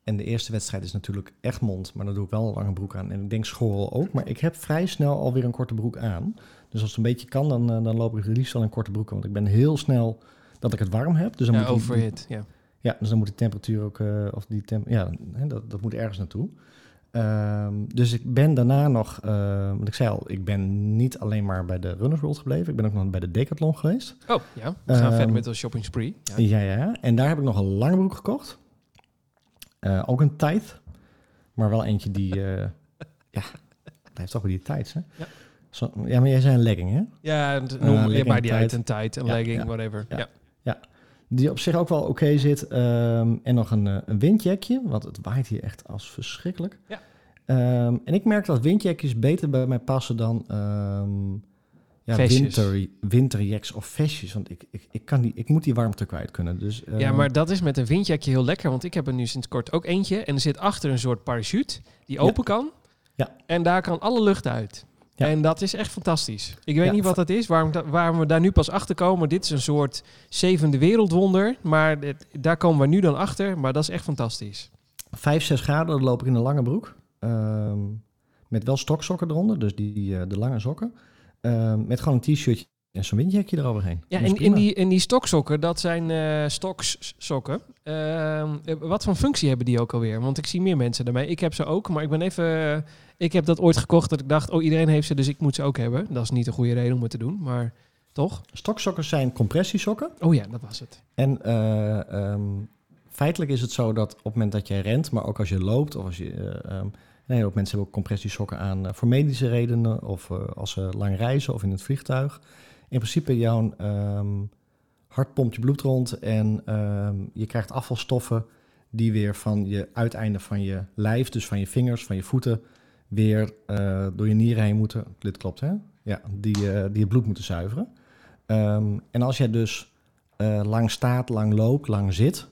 en de eerste wedstrijd is natuurlijk Egmond, maar dan doe ik wel een lange broek aan. En ik denk Schorrel ook, maar ik heb vrij snel alweer een korte broek aan. Dus als het een beetje kan, dan, eh, dan loop ik liefst wel in korte broek, want ik ben heel snel dat ik het warm heb. Dus dan Ja, moet die- overhit. Ja. ja, dus dan moet de temperatuur ook, eh, of die temp ja, dat, dat moet ergens naartoe. Ehm, dus ik ben daarna nog, eh, want ik zei al, ik ben niet alleen maar bij de Runners World gebleven, ik ben ook nog bij de Decathlon geweest. Oh ja, we gaan Ehm, verder met de shopping spree. Ja. Ja, ja. En daar heb ik nog een lange broek gekocht. Eh, ook een tijd, maar wel eentje die, eh, ja, blijft toch bij die tijds, hè? Ja. Zo, ja, maar jij zei een legging, hè? Ja, noem, legging, maar die uit een tight, een Ja, legging, whatever. Ja. Die op zich ook wel oké zit. Ehm, en nog een, eh, een windjackje, want het waait hier echt als verschrikkelijk. Ja. Ehm, en ik merk dat windjackjes beter bij mij passen dan ehm ja, winter, winterjacks of vestjes. Want ik, ik, ik, kan die, ik moet die warmte kwijt kunnen. Dus, Ja, maar dat is met een windjakje heel lekker, want ik heb er nu sinds kort ook eentje en er zit achter een soort parachute die Ja. open kan. Ja. En daar kan alle lucht uit. Ja. En dat is echt fantastisch. Ik weet Ja, niet wat dat is, waarom, waarom we daar nu pas achter komen. Dit is een soort zevende wereldwonder, maar dit- daar komen we nu dan achter. Maar dat is echt fantastisch. 5, 6 graden, dan loop ik in een lange broek. Ehm, met wel stoksokken eronder, dus die, eh, de lange sokken. Ehm, met gewoon een t-shirtje en zo'n windjackje eroverheen. Ja, en in die, in die stoksokken, dat zijn eh, wat voor functie hebben die ook alweer? Want ik zie meer mensen daarmee. Ik heb ze ook, maar ik ben even... ik heb dat ooit gekocht dat ik dacht, oh iedereen heeft ze, dus ik moet ze ook hebben. Dat is niet een goede reden om het te doen, maar toch? Stoksokken zijn compressiesokken. Oh ja, dat was het. En eh, ehm, feitelijk is het zo dat op het moment dat jij rent, maar ook als je loopt, of als je. een hele hoop mensen hebben ook compressiesokken aan voor medische redenen, of als ze lang reizen of in het vliegtuig. In principe, jouw ehm, hart pompt je bloed rond en ehm, je krijgt afvalstoffen die weer van je uiteinde van je lijf, dus van je vingers, van je voeten, weer eh, door je nieren heen moeten. Dit klopt, hè? Ja, die, eh, die het bloed moeten zuiveren. Ehm, en als jij dus eh, lang staat, lang loopt, lang zit,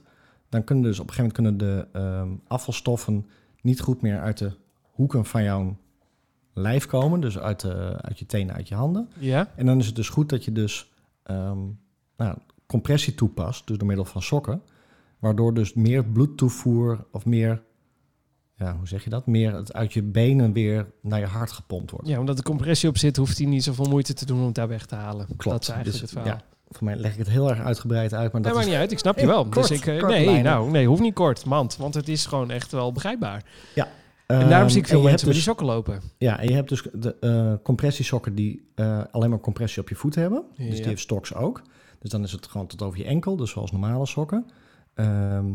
dan kunnen dus op een gegeven moment kunnen de afvalstoffen niet goed meer uit de hoeken van jouw lijf komen, dus uit, de, uit je tenen, uit je handen. Ja? En dan is het dus goed dat je dus ehm, nou, compressie toepast, dus door middel van sokken, waardoor dus meer bloedtoevoer of meer, ja, hoe zeg je dat, meer het uit je benen weer naar je hart gepompt wordt. ja, omdat de compressie op zit, hoeft hij niet zoveel moeite te doen om het daar weg te halen. Klopt. Dat is eigenlijk Dus, het verhaal. ja, Voor mij leg ik het heel erg uitgebreid uit, maar Dat dat maakt niet uit, ik snap je wel. kort, dus ik, eh, nee, nou, nee, hoeft niet kort, mand. Want het is gewoon echt wel begrijpbaar. Ja. En daarom zie ik veel Ehm, mensen hebt die dus, sokken lopen. Ja, en je hebt dus de eh, compressiesokken die eh, alleen maar compressie op je voeten hebben. Dus die heeft Stocks ook. Dus dan is het gewoon tot over je enkel, dus zoals normale sokken. Ehm,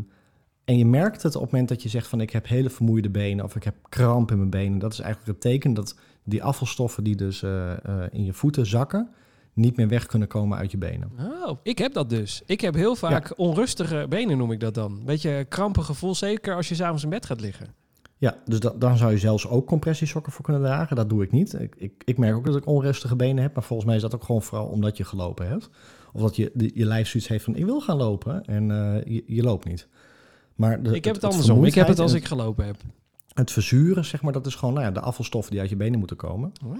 en je merkt het op het moment dat je zegt van ik heb hele vermoeide benen of ik heb kramp in mijn benen. Dat is eigenlijk het teken dat die afvalstoffen die dus eh, in je voeten zakken, niet meer weg kunnen komen uit je benen. Oh, ik heb dat dus. Ik heb heel vaak onrustige benen, noem ik dat dan. Beetje krampengevoel, zeker als je s'avonds in bed gaat liggen. Ja, dus da- dan zou je zelfs ook compressiesokken voor kunnen dragen. Dat doe ik niet. Ik, ik, ik merk ook dat ik onrustige benen heb, maar volgens mij is dat ook gewoon vooral omdat je gelopen hebt. Of dat je, de- je lijf zoiets heeft van ik wil gaan lopen en eh, je, je loopt niet. Maar de, ik heb het andersom. Ik heb het als ik gelopen heb. Het verzuren, zeg maar, dat is gewoon nou ja, de afvalstoffen die uit je benen moeten komen. Wow.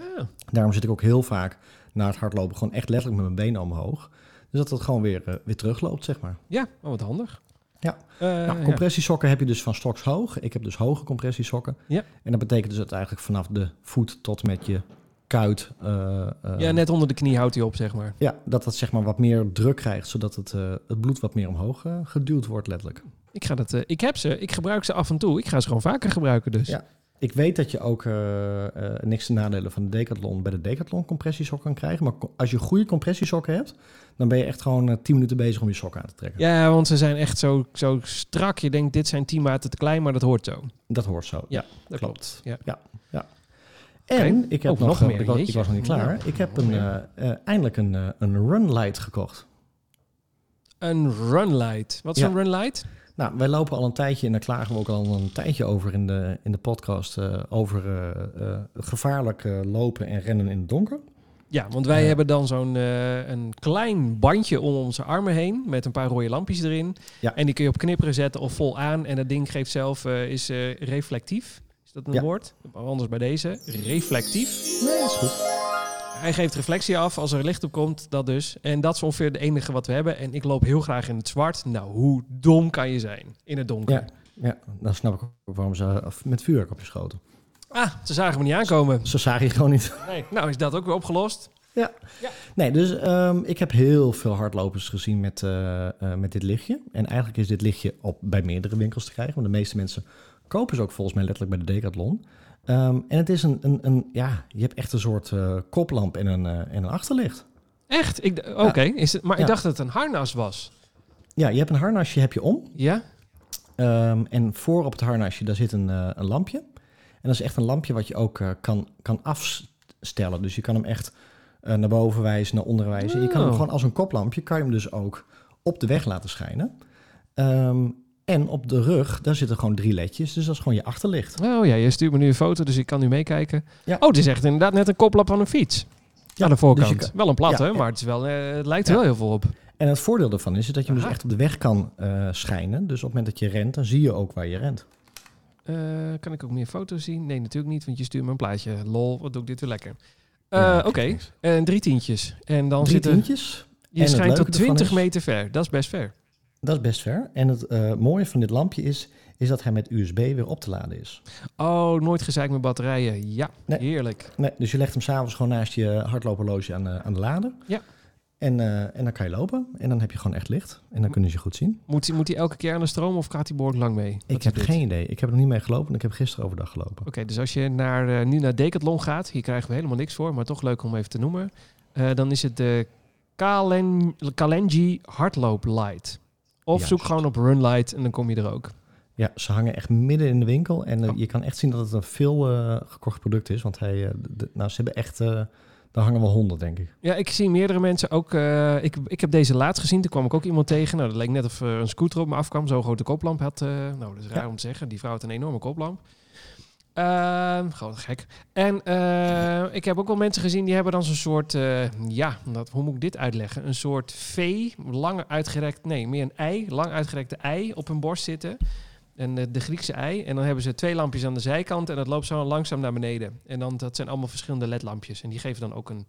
Daarom zit ik ook heel vaak na het hardlopen gewoon echt letterlijk met mijn benen omhoog. Dus dat het gewoon weer, eh, weer terugloopt, zeg maar. Ja, oh, wat handig. Ja. Eh, nou, ja. compressiesokken heb je dus van stoks hoog. Ik heb dus hoge compressiesokken. Ja. En dat betekent dus dat eigenlijk vanaf de voet tot met je kuit... eh, eh, ja, net onder de knie houdt hij op, zeg maar. ja, dat dat zeg maar wat meer druk krijgt, zodat het, het bloed wat meer omhoog geduwd wordt, letterlijk. Ik, ga dat, ik heb ze, ik gebruik ze af en toe. Ik ga ze gewoon vaker gebruiken dus. Ja. Ik weet dat je ook eh, eh, niks te nadelen van de Decathlon bij de Decathlon compressiesok kan krijgen. Maar als je goede compressiesokken hebt, dan ben je echt gewoon eh, 10 minuten bezig om je sok aan te trekken. Ja, want ze zijn echt zo, zo strak. Je denkt, dit zijn 10 maten te klein, maar dat hoort zo. Dat hoort zo. Ja, dat klopt. klopt. Ja. Ja. ja. En ik heb Oh, nog, nog meer, ik, was, ik jeetje. was nog niet klaar. Ja. Ik heb een, eindelijk een, een runlight gekocht. Een runlight. Wat is Ja. een runlight? Nou, wij lopen al een tijdje en daar klagen we ook al een tijdje over in de, in de podcast. eh, over eh, eh, gevaarlijk eh, lopen en rennen in het donker. Ja, want wij hebben dan zo'n eh, een klein bandje om onze armen heen met een paar rode lampjes erin. Ja. En die kun je op knipperen zetten of vol aan. En dat ding geeft zelf, eh, is eh, reflectief. Is dat een Ja. woord? Anders bij deze. Reflectief. Nee, dat is goed. Hij geeft reflectie af als er licht op komt, dat dus. En dat is ongeveer het enige wat we hebben. En ik loop heel graag in het zwart. Nou, hoe dom kan je zijn in het donker? Ja. Ja, dan snap ik ook waarom ze met vuurwerk op je schoten. Ah, ze zagen me niet aankomen. Ze zagen je gewoon niet. Nee, nou is dat ook weer opgelost. Nee, dus ehm, ik heb heel veel hardlopers gezien met, eh, eh, met dit lichtje. En eigenlijk is dit lichtje op, bij meerdere winkels te krijgen. Want de meeste mensen kopen ze ook volgens mij letterlijk bij de Decathlon. Ehm, en het is een, een, een, ja, je hebt echt een soort eh, koplamp en een, eh, en een achterlicht. Echt? Oké, is het- maar ik dacht dat het een harnas was. Ja, je hebt een harnasje heb je om. Ja? Ehm, en voor op het harnasje, daar zit een, eh, een lampje. En dat is echt een lampje wat je ook kan, kan afstellen. Dus je kan hem echt naar boven wijzen, naar onder wijzen. Je kan hem Oh. gewoon als een koplampje, kan je hem dus ook op de weg laten schijnen. Ehm, en op de rug, daar zitten gewoon drie ledjes. Dus dat is gewoon je achterlicht. Oh ja, je stuurt me nu een foto, dus ik kan nu meekijken. Ja. Oh, het is echt inderdaad net een koplap van een fiets. Ja, aan de voorkant. dus kan- wel een platte, Ja, ja. maar het, is wel, eh, het lijkt er wel heel veel op. En het voordeel daarvan is, dat je hem dus echt op de weg kan eh, schijnen. Dus op het moment dat je rent, dan zie je ook waar je rent. Eh, kan ik ook meer foto's zien? Nee, natuurlijk niet, want je stuurt me een plaatje. Lol, wat doe ik dit weer lekker. Ja, Oké, en drie tientjes. En dan Drie zitten... tientjes, Je En schijnt tot leuke ervan 20 is- meter ver. Dat is best ver. Dat is best ver. En het eh, mooie van dit lampje is, is dat hij met USB weer op te laden is. Oh, nooit gezeik met batterijen. Ja, Nee. heerlijk. Nee, dus je legt hem s'avonds gewoon naast je hardloperloge aan, de- aan de lader. Ja. En, eh, en dan kan je lopen. En dan heb je gewoon echt licht. En dan kunnen ze je goed zien. Moet hij moet hij elke keer aan de stroom of gaat hij behoorlijk lang mee? Wat ik heb dit? geen idee. Ik heb er nog niet mee gelopen. En ik heb gisteren overdag gelopen. Oké, dus als je naar, eh, nu naar Decathlon gaat, hier krijgen we helemaal niks voor, maar toch leuk om even te noemen. Dan is het de Kalen, Kalenji Hardloop Light. Of zoek gewoon op Run Light en dan kom je er ook. Ja, ze hangen echt midden in de winkel. En eh, Oh. je kan echt zien dat het een veel eh, gekocht product is. Want hij, eh, de- nou, ze hebben echt... daar hangen wel honderd, denk ik. Ja, ik zie meerdere mensen ook. ik, ik heb deze laatst gezien. Toen kwam ik ook iemand tegen. Nou, dat leek net of een scooter op me afkwam. Zo'n grote koplamp had. nou, dat is raar Ja. om te zeggen. Die vrouw had een enorme koplamp. Ehm, gewoon gek. En eh, ik heb ook wel mensen gezien die hebben dan zo'n soort, eh, ja, dat, hoe moet ik dit uitleggen? Een soort V, lang uitgerekt, nee, meer een ei, lang uitgerekte ei op hun borst zitten. En eh, de Griekse ei. En dan hebben ze twee lampjes aan de zijkant en dat loopt zo langzaam naar beneden. En dan, dat zijn allemaal verschillende ledlampjes. En die geven dan ook een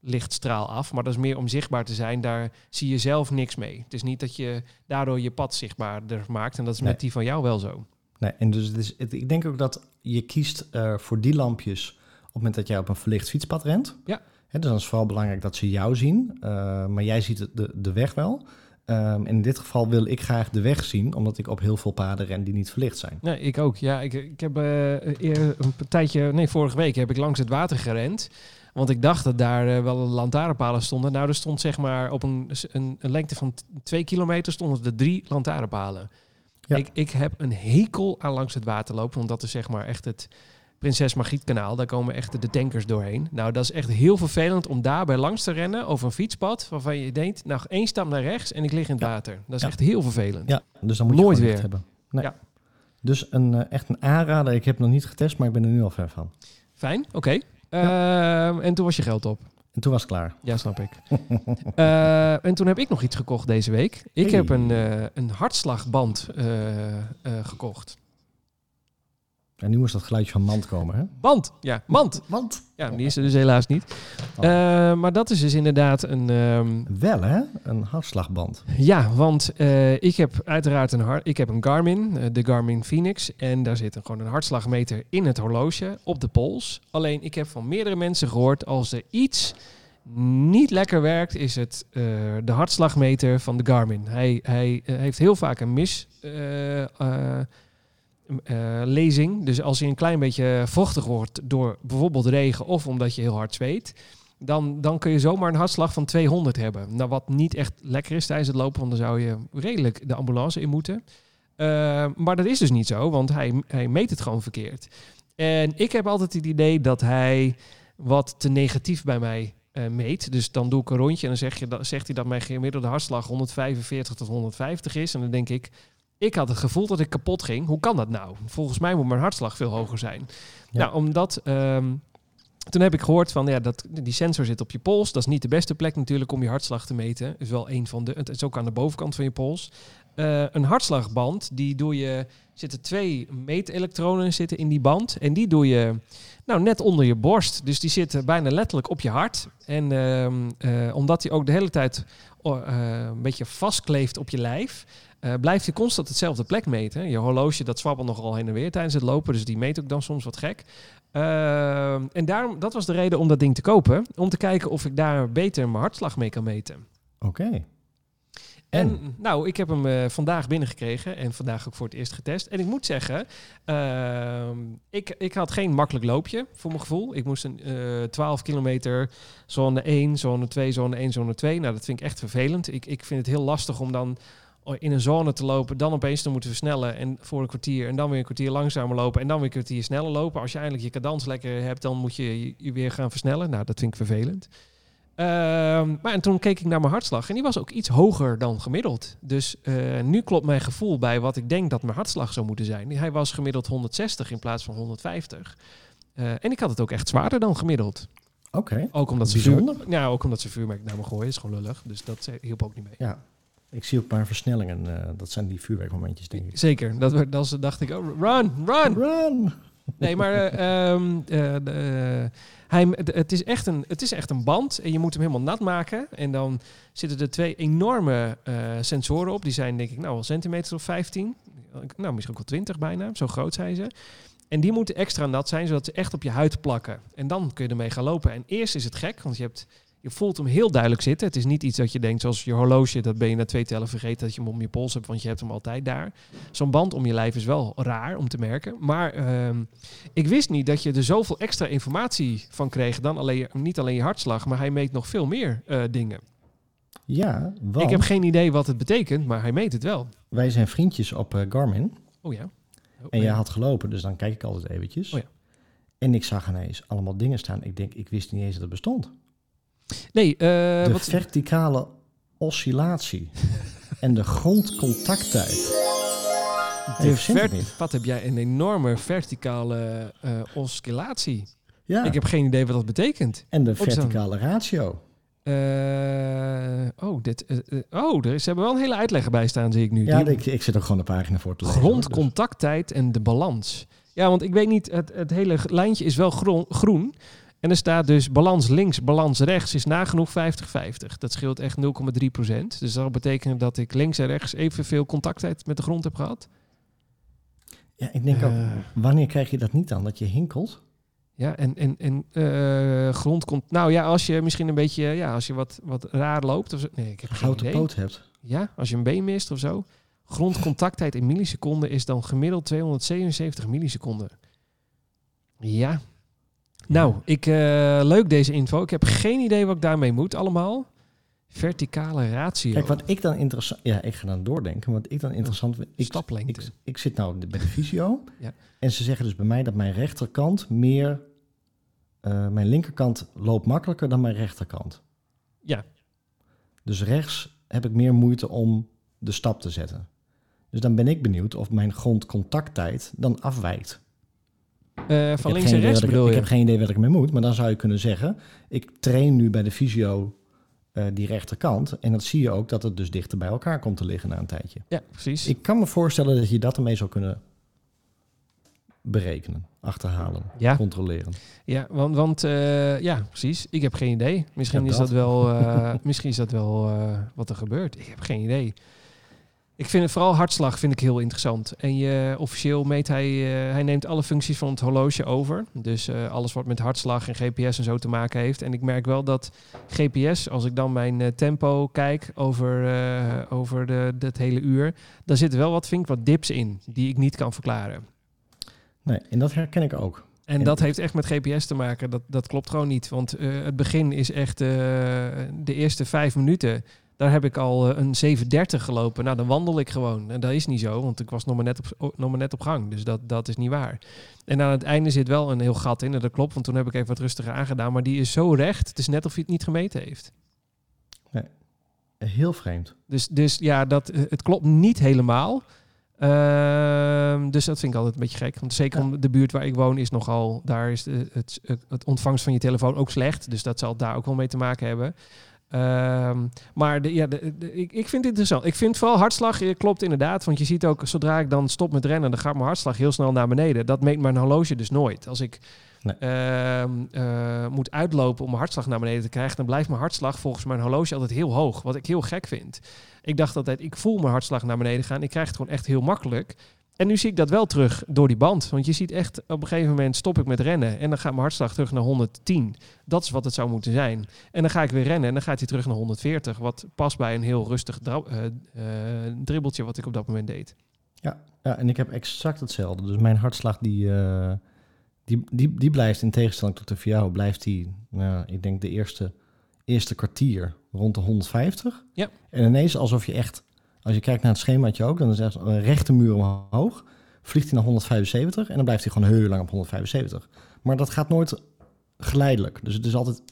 lichtstraal af. Maar dat is meer om zichtbaar te zijn. Daar zie je zelf niks mee. Het is niet dat je daardoor je pad zichtbaarder maakt. En dat is Nee. met die van jou wel zo. Nee, en dus het is, het- ik denk ook dat je kiest eh, voor die lampjes op het moment dat jij op een verlicht fietspad rent. Ja. Dus dan is het vooral belangrijk dat ze jou zien. eh, maar jij ziet de, de weg wel. Ehm, in dit geval wil ik graag de weg zien, omdat ik op heel veel paden ren die niet verlicht zijn. Ja, ik ook. Ja, ik, ik heb eh, een tijdje, nee, vorige week heb ik langs het water gerend. Want ik dacht dat daar wel lantaarnpalen stonden. Nou, er stond zeg maar op een, een, een lengte van twee kilometer stonden er drie lantaarnpalen. Ja. Ik, ik heb een hekel aan langs het water lopen, want dat is zeg maar echt het Prinses Margrietkanaal. Daar komen echt de tankers doorheen. Nou, dat is echt heel vervelend om daarbij langs te rennen over een fietspad waarvan je denkt, nou, één stap naar rechts en ik lig in het Ja. water. Dat is Ja. echt heel vervelend. Ja, dus dan moet Nooit je gewoon weer. hebben. Nee. Ja. Dus een, eh, echt een aanrader. Ik heb het nog niet getest, maar ik ben er nu al ver van. Fijn, oké. Ehm, en toen was je geld op. En toen was het klaar. Ja, snap ik. Eh, en toen heb ik nog iets gekocht deze week. Ik Hey. heb een, eh, een hartslagband eh, gekocht. En nu moest dat geluidje van mand komen, hè? Band, ja, mand. Want? Ja, die is er dus helaas niet. Oh. Eh, maar dat is dus inderdaad een... ehm, Wel, hè? Een hartslagband. ja, want eh, ik heb uiteraard een, har- ik heb een Garmin, eh, de Garmin Phoenix. En daar zit een, gewoon een hartslagmeter in het horloge op de pols. Alleen ik heb van meerdere mensen gehoord, als er iets niet lekker werkt, is het eh, de hartslagmeter van de Garmin. Hij, hij heeft heel vaak een mis... eh, eh, eh, lezing. Dus als hij een klein beetje vochtig wordt door bijvoorbeeld regen of omdat je heel hard zweet, dan, dan kun je zomaar een hartslag van 200 hebben. Nou, wat niet echt lekker is tijdens het lopen, want dan zou je redelijk de ambulance in moeten. Eh, maar dat is dus niet zo, want hij, hij meet het gewoon verkeerd. En ik heb altijd het idee dat hij wat te negatief bij mij eh, meet. Dus dan doe ik een rondje en dan zeg je, zegt hij dat mijn gemiddelde hartslag 145 tot 150 is. En dan denk ik, ik had het gevoel dat ik kapot ging. Hoe kan dat nou? Volgens mij moet mijn hartslag veel hoger zijn. Ja. Nou, omdat... ehm, toen heb ik gehoord van ja, dat die sensor zit op je pols. Dat is niet de beste plek natuurlijk om je hartslag te meten. Is wel een van de. Het is ook aan de bovenkant van je pols. Eh, een hartslagband, die doe je. Zitten twee meetelektronen zitten in die band. En die doe je nou net onder je borst. Dus die zitten bijna letterlijk op je hart. En ehm, eh, omdat die ook de hele tijd oh, eh, een beetje vastkleeft op je lijf. Eh, blijft hij constant hetzelfde plek meten. Je horloge dat zwabbelt nogal heen en weer tijdens het lopen. Dus die meet ook dan soms wat gek. Ehm, en daarom, dat was de reden om dat ding te kopen. Om te kijken of ik daar beter mijn hartslag mee kan meten. Oké. En, nou, ik heb hem eh, vandaag binnengekregen en vandaag ook voor het eerst getest. En ik moet zeggen, ik, ik had geen makkelijk loopje voor mijn gevoel. Ik moest een eh 12 kilometer zone 1, zone 2, zone 1, zone 2. Nou, dat vind ik echt vervelend. Ik, ik vind het heel lastig om dan in een zone te lopen, dan opeens te moeten versnellen en voor een kwartier en dan weer een kwartier langzamer lopen en dan weer een kwartier sneller lopen. Als je eindelijk je cadans lekker hebt, dan moet je je- weer gaan versnellen. Nou, dat vind ik vervelend. Ehm, maar en toen keek ik naar mijn hartslag en die was ook iets hoger dan gemiddeld. Dus eh, nu klopt mijn gevoel bij wat ik denk dat mijn hartslag zou moeten zijn. Hij was gemiddeld 160 in plaats van 150. Eh, en ik had het ook echt zwaarder dan gemiddeld. Oké. Ook omdat ze vuur, ja, ook omdat ze vuurwerk naar me gooien. is gewoon lullig. Dus dat hielp ook niet mee. Ja. Ik zie ook maar versnellingen. eh, dat zijn die vuurwerkmomentjes, denk ik. Zeker. Dat, we- dat ze- dacht ik, oh, run, run. Run! Nee, maar eh, ehm, eh, de, hij, het, het is echt een, het is echt een band en je moet hem helemaal nat maken. En dan zitten er twee enorme sensoren op. Die zijn denk ik nou wel centimeters of 15. Nou, misschien ook wel 20 bijna. Zo groot zijn ze. En die moeten extra nat zijn, zodat ze echt op je huid plakken. En dan kun je ermee gaan lopen. En eerst is het gek, want je, hebt, je voelt hem heel duidelijk zitten. Het is niet iets dat je denkt, zoals je horloge, dat ben je na twee tellen vergeten dat je hem om je pols hebt, want je hebt hem altijd daar. Zo'n band om je lijf is wel raar om te merken. Maar ehm, ik wist niet dat je er zoveel extra informatie van kreeg dan alleen, niet alleen je hartslag, maar hij meet nog veel meer eh, dingen. Ja, want Ik heb geen idee wat het betekent, maar hij meet het wel. wij zijn vriendjes op eh, Garmin. Oh ja. Oh, En ja. jij had gelopen, dus dan kijk ik altijd eventjes. Oh ja. En ik zag ineens allemaal dingen staan. Ik denk, ik wist niet eens dat het bestond. Nee, eh, de wat, verticale oscillatie en de grondcontacttijd. de niet. wat heb jij een enorme verticale eh, oscillatie? Ja, Ik heb geen idee wat dat betekent. en de verticale ratio. Eh, oh, dit, oh, er is, ze hebben wel een hele uitleg bij staan, zie ik nu. Ja, Die- ik, ik zit ook gewoon de pagina voor te lezen. dus- grondcontacttijd en de balans. Ja, want ik weet niet, het, het hele lijntje is wel groen, groen. En er staat dus balans links, balans rechts is nagenoeg 50-50. Dat scheelt echt 0,3 procent. Dus dat betekent dat ik links en rechts evenveel contacttijd met de grond heb gehad. Ja, ik denk ook, Eh. wanneer krijg je dat niet dan? Dat je hinkelt? Ja, en, en, en eh, grond komt. Nou ja, als je misschien een beetje, ja, als je wat, wat raar loopt of zo. Nee, ik heb Houten idee. poot hebt. Ja, als je een been mist of zo. Grondcontacttijd in milliseconden is dan gemiddeld 277 milliseconden. Ja. Nou, ik, eh, leuk deze info. Ik heb geen idee wat ik daarmee moet allemaal. Verticale ratio. Kijk, wat ik dan interessant... Ja, ik ga dan doordenken. Wat ik dan interessant vind... Ik, Staplengte. ik, ik zit nou bij de fysio. Ja. En ze zeggen dus bij mij dat mijn rechterkant meer... eh, mijn linkerkant loopt makkelijker dan mijn rechterkant. Ja. Dus rechts heb ik meer moeite om de stap te zetten. Dus dan ben ik benieuwd of mijn grondcontacttijd dan afwijkt. Eh, Ik van heb links geen en idee rechts ik, heb geen idee wat ik ermee moet. Maar dan zou je kunnen zeggen... ik train nu bij de fysio eh, die rechterkant. En dat zie je ook dat het dus dichter bij elkaar komt te liggen na een tijdje. Ja, precies. Ik kan me voorstellen dat je dat ermee zou kunnen berekenen, achterhalen, Ja. controleren. Ja, want, want eh, ja, precies. Ik heb geen idee. Misschien Ja, is dat. wel, misschien is dat wel wat er gebeurt. Ik heb geen idee. Ik vind het vooral hartslag vind ik heel interessant. En je, officieel meet hij, eh, hij neemt alle functies van het horloge over. Dus eh, alles wat met hartslag en GPS en zo te maken heeft. En ik merk wel dat GPS, als ik dan mijn eh, tempo kijk over, over de, dat hele uur, daar zitten wel wat, vind ik, wat dips in die ik niet kan verklaren. Nee, en dat herken ik ook. En En- dat heeft echt met GPS te maken. Dat, dat klopt gewoon niet. Want het begin is echt de eerste vijf minuten. Daar heb ik al eh, een 730 gelopen. Nou, dan wandel ik gewoon. En dat is niet zo, want ik was nog maar net op, nog maar net op gang. Dus dat, dat is niet waar. En aan het einde zit wel een heel gat in. En dat klopt, want toen heb ik even wat rustiger aangedaan. Maar die is zo recht. Het is net of hij het niet gemeten heeft. Heel vreemd. Dus, dus ja, dat, eh, het klopt niet helemaal. Ehm, dus dat vind ik altijd een beetje gek. Want zeker Ja. om de buurt waar ik woon is nogal... daar is de, het, het ontvangst van je telefoon ook slecht. Dus dat zal daar ook wel mee te maken hebben. Ehm, maar de, ja, de, de- ik, ik vind het interessant. Ik vind vooral hartslag eh, klopt inderdaad. Want je ziet ook, zodra ik dan stop met rennen... dan gaat mijn hartslag heel snel naar beneden. Dat meet mijn horloge dus nooit. Als ik Nee. ehm, eh, moet uitlopen om mijn hartslag naar beneden te krijgen... dan blijft mijn hartslag volgens mijn horloge altijd heel hoog. Wat ik heel gek vind. Ik dacht altijd, ik voel mijn hartslag naar beneden gaan. Ik krijg het gewoon echt heel makkelijk. En nu zie ik dat wel terug door die band. Want je ziet echt, op een gegeven moment stop ik met rennen. En dan gaat mijn hartslag terug naar 110. Dat is wat het zou moeten zijn. En dan ga ik weer rennen en dan gaat hij terug naar 140. Wat past bij een heel rustig eh, eh, dribbeltje wat ik op dat moment deed. Ja, en ik heb exact hetzelfde. Dus mijn hartslag die, eh, die, die, die blijft in tegenstelling tot de jou, blijft die, nou, ik denk de eerste, eerste kwartier rond de 150. Ja. En ineens alsof je echt, als je kijkt naar het schemaatje ook, dan is echt een rechte muur omhoog. Vliegt hij naar 175 en dan blijft hij gewoon heel lang op 175. Maar dat gaat nooit geleidelijk. Dus het is altijd,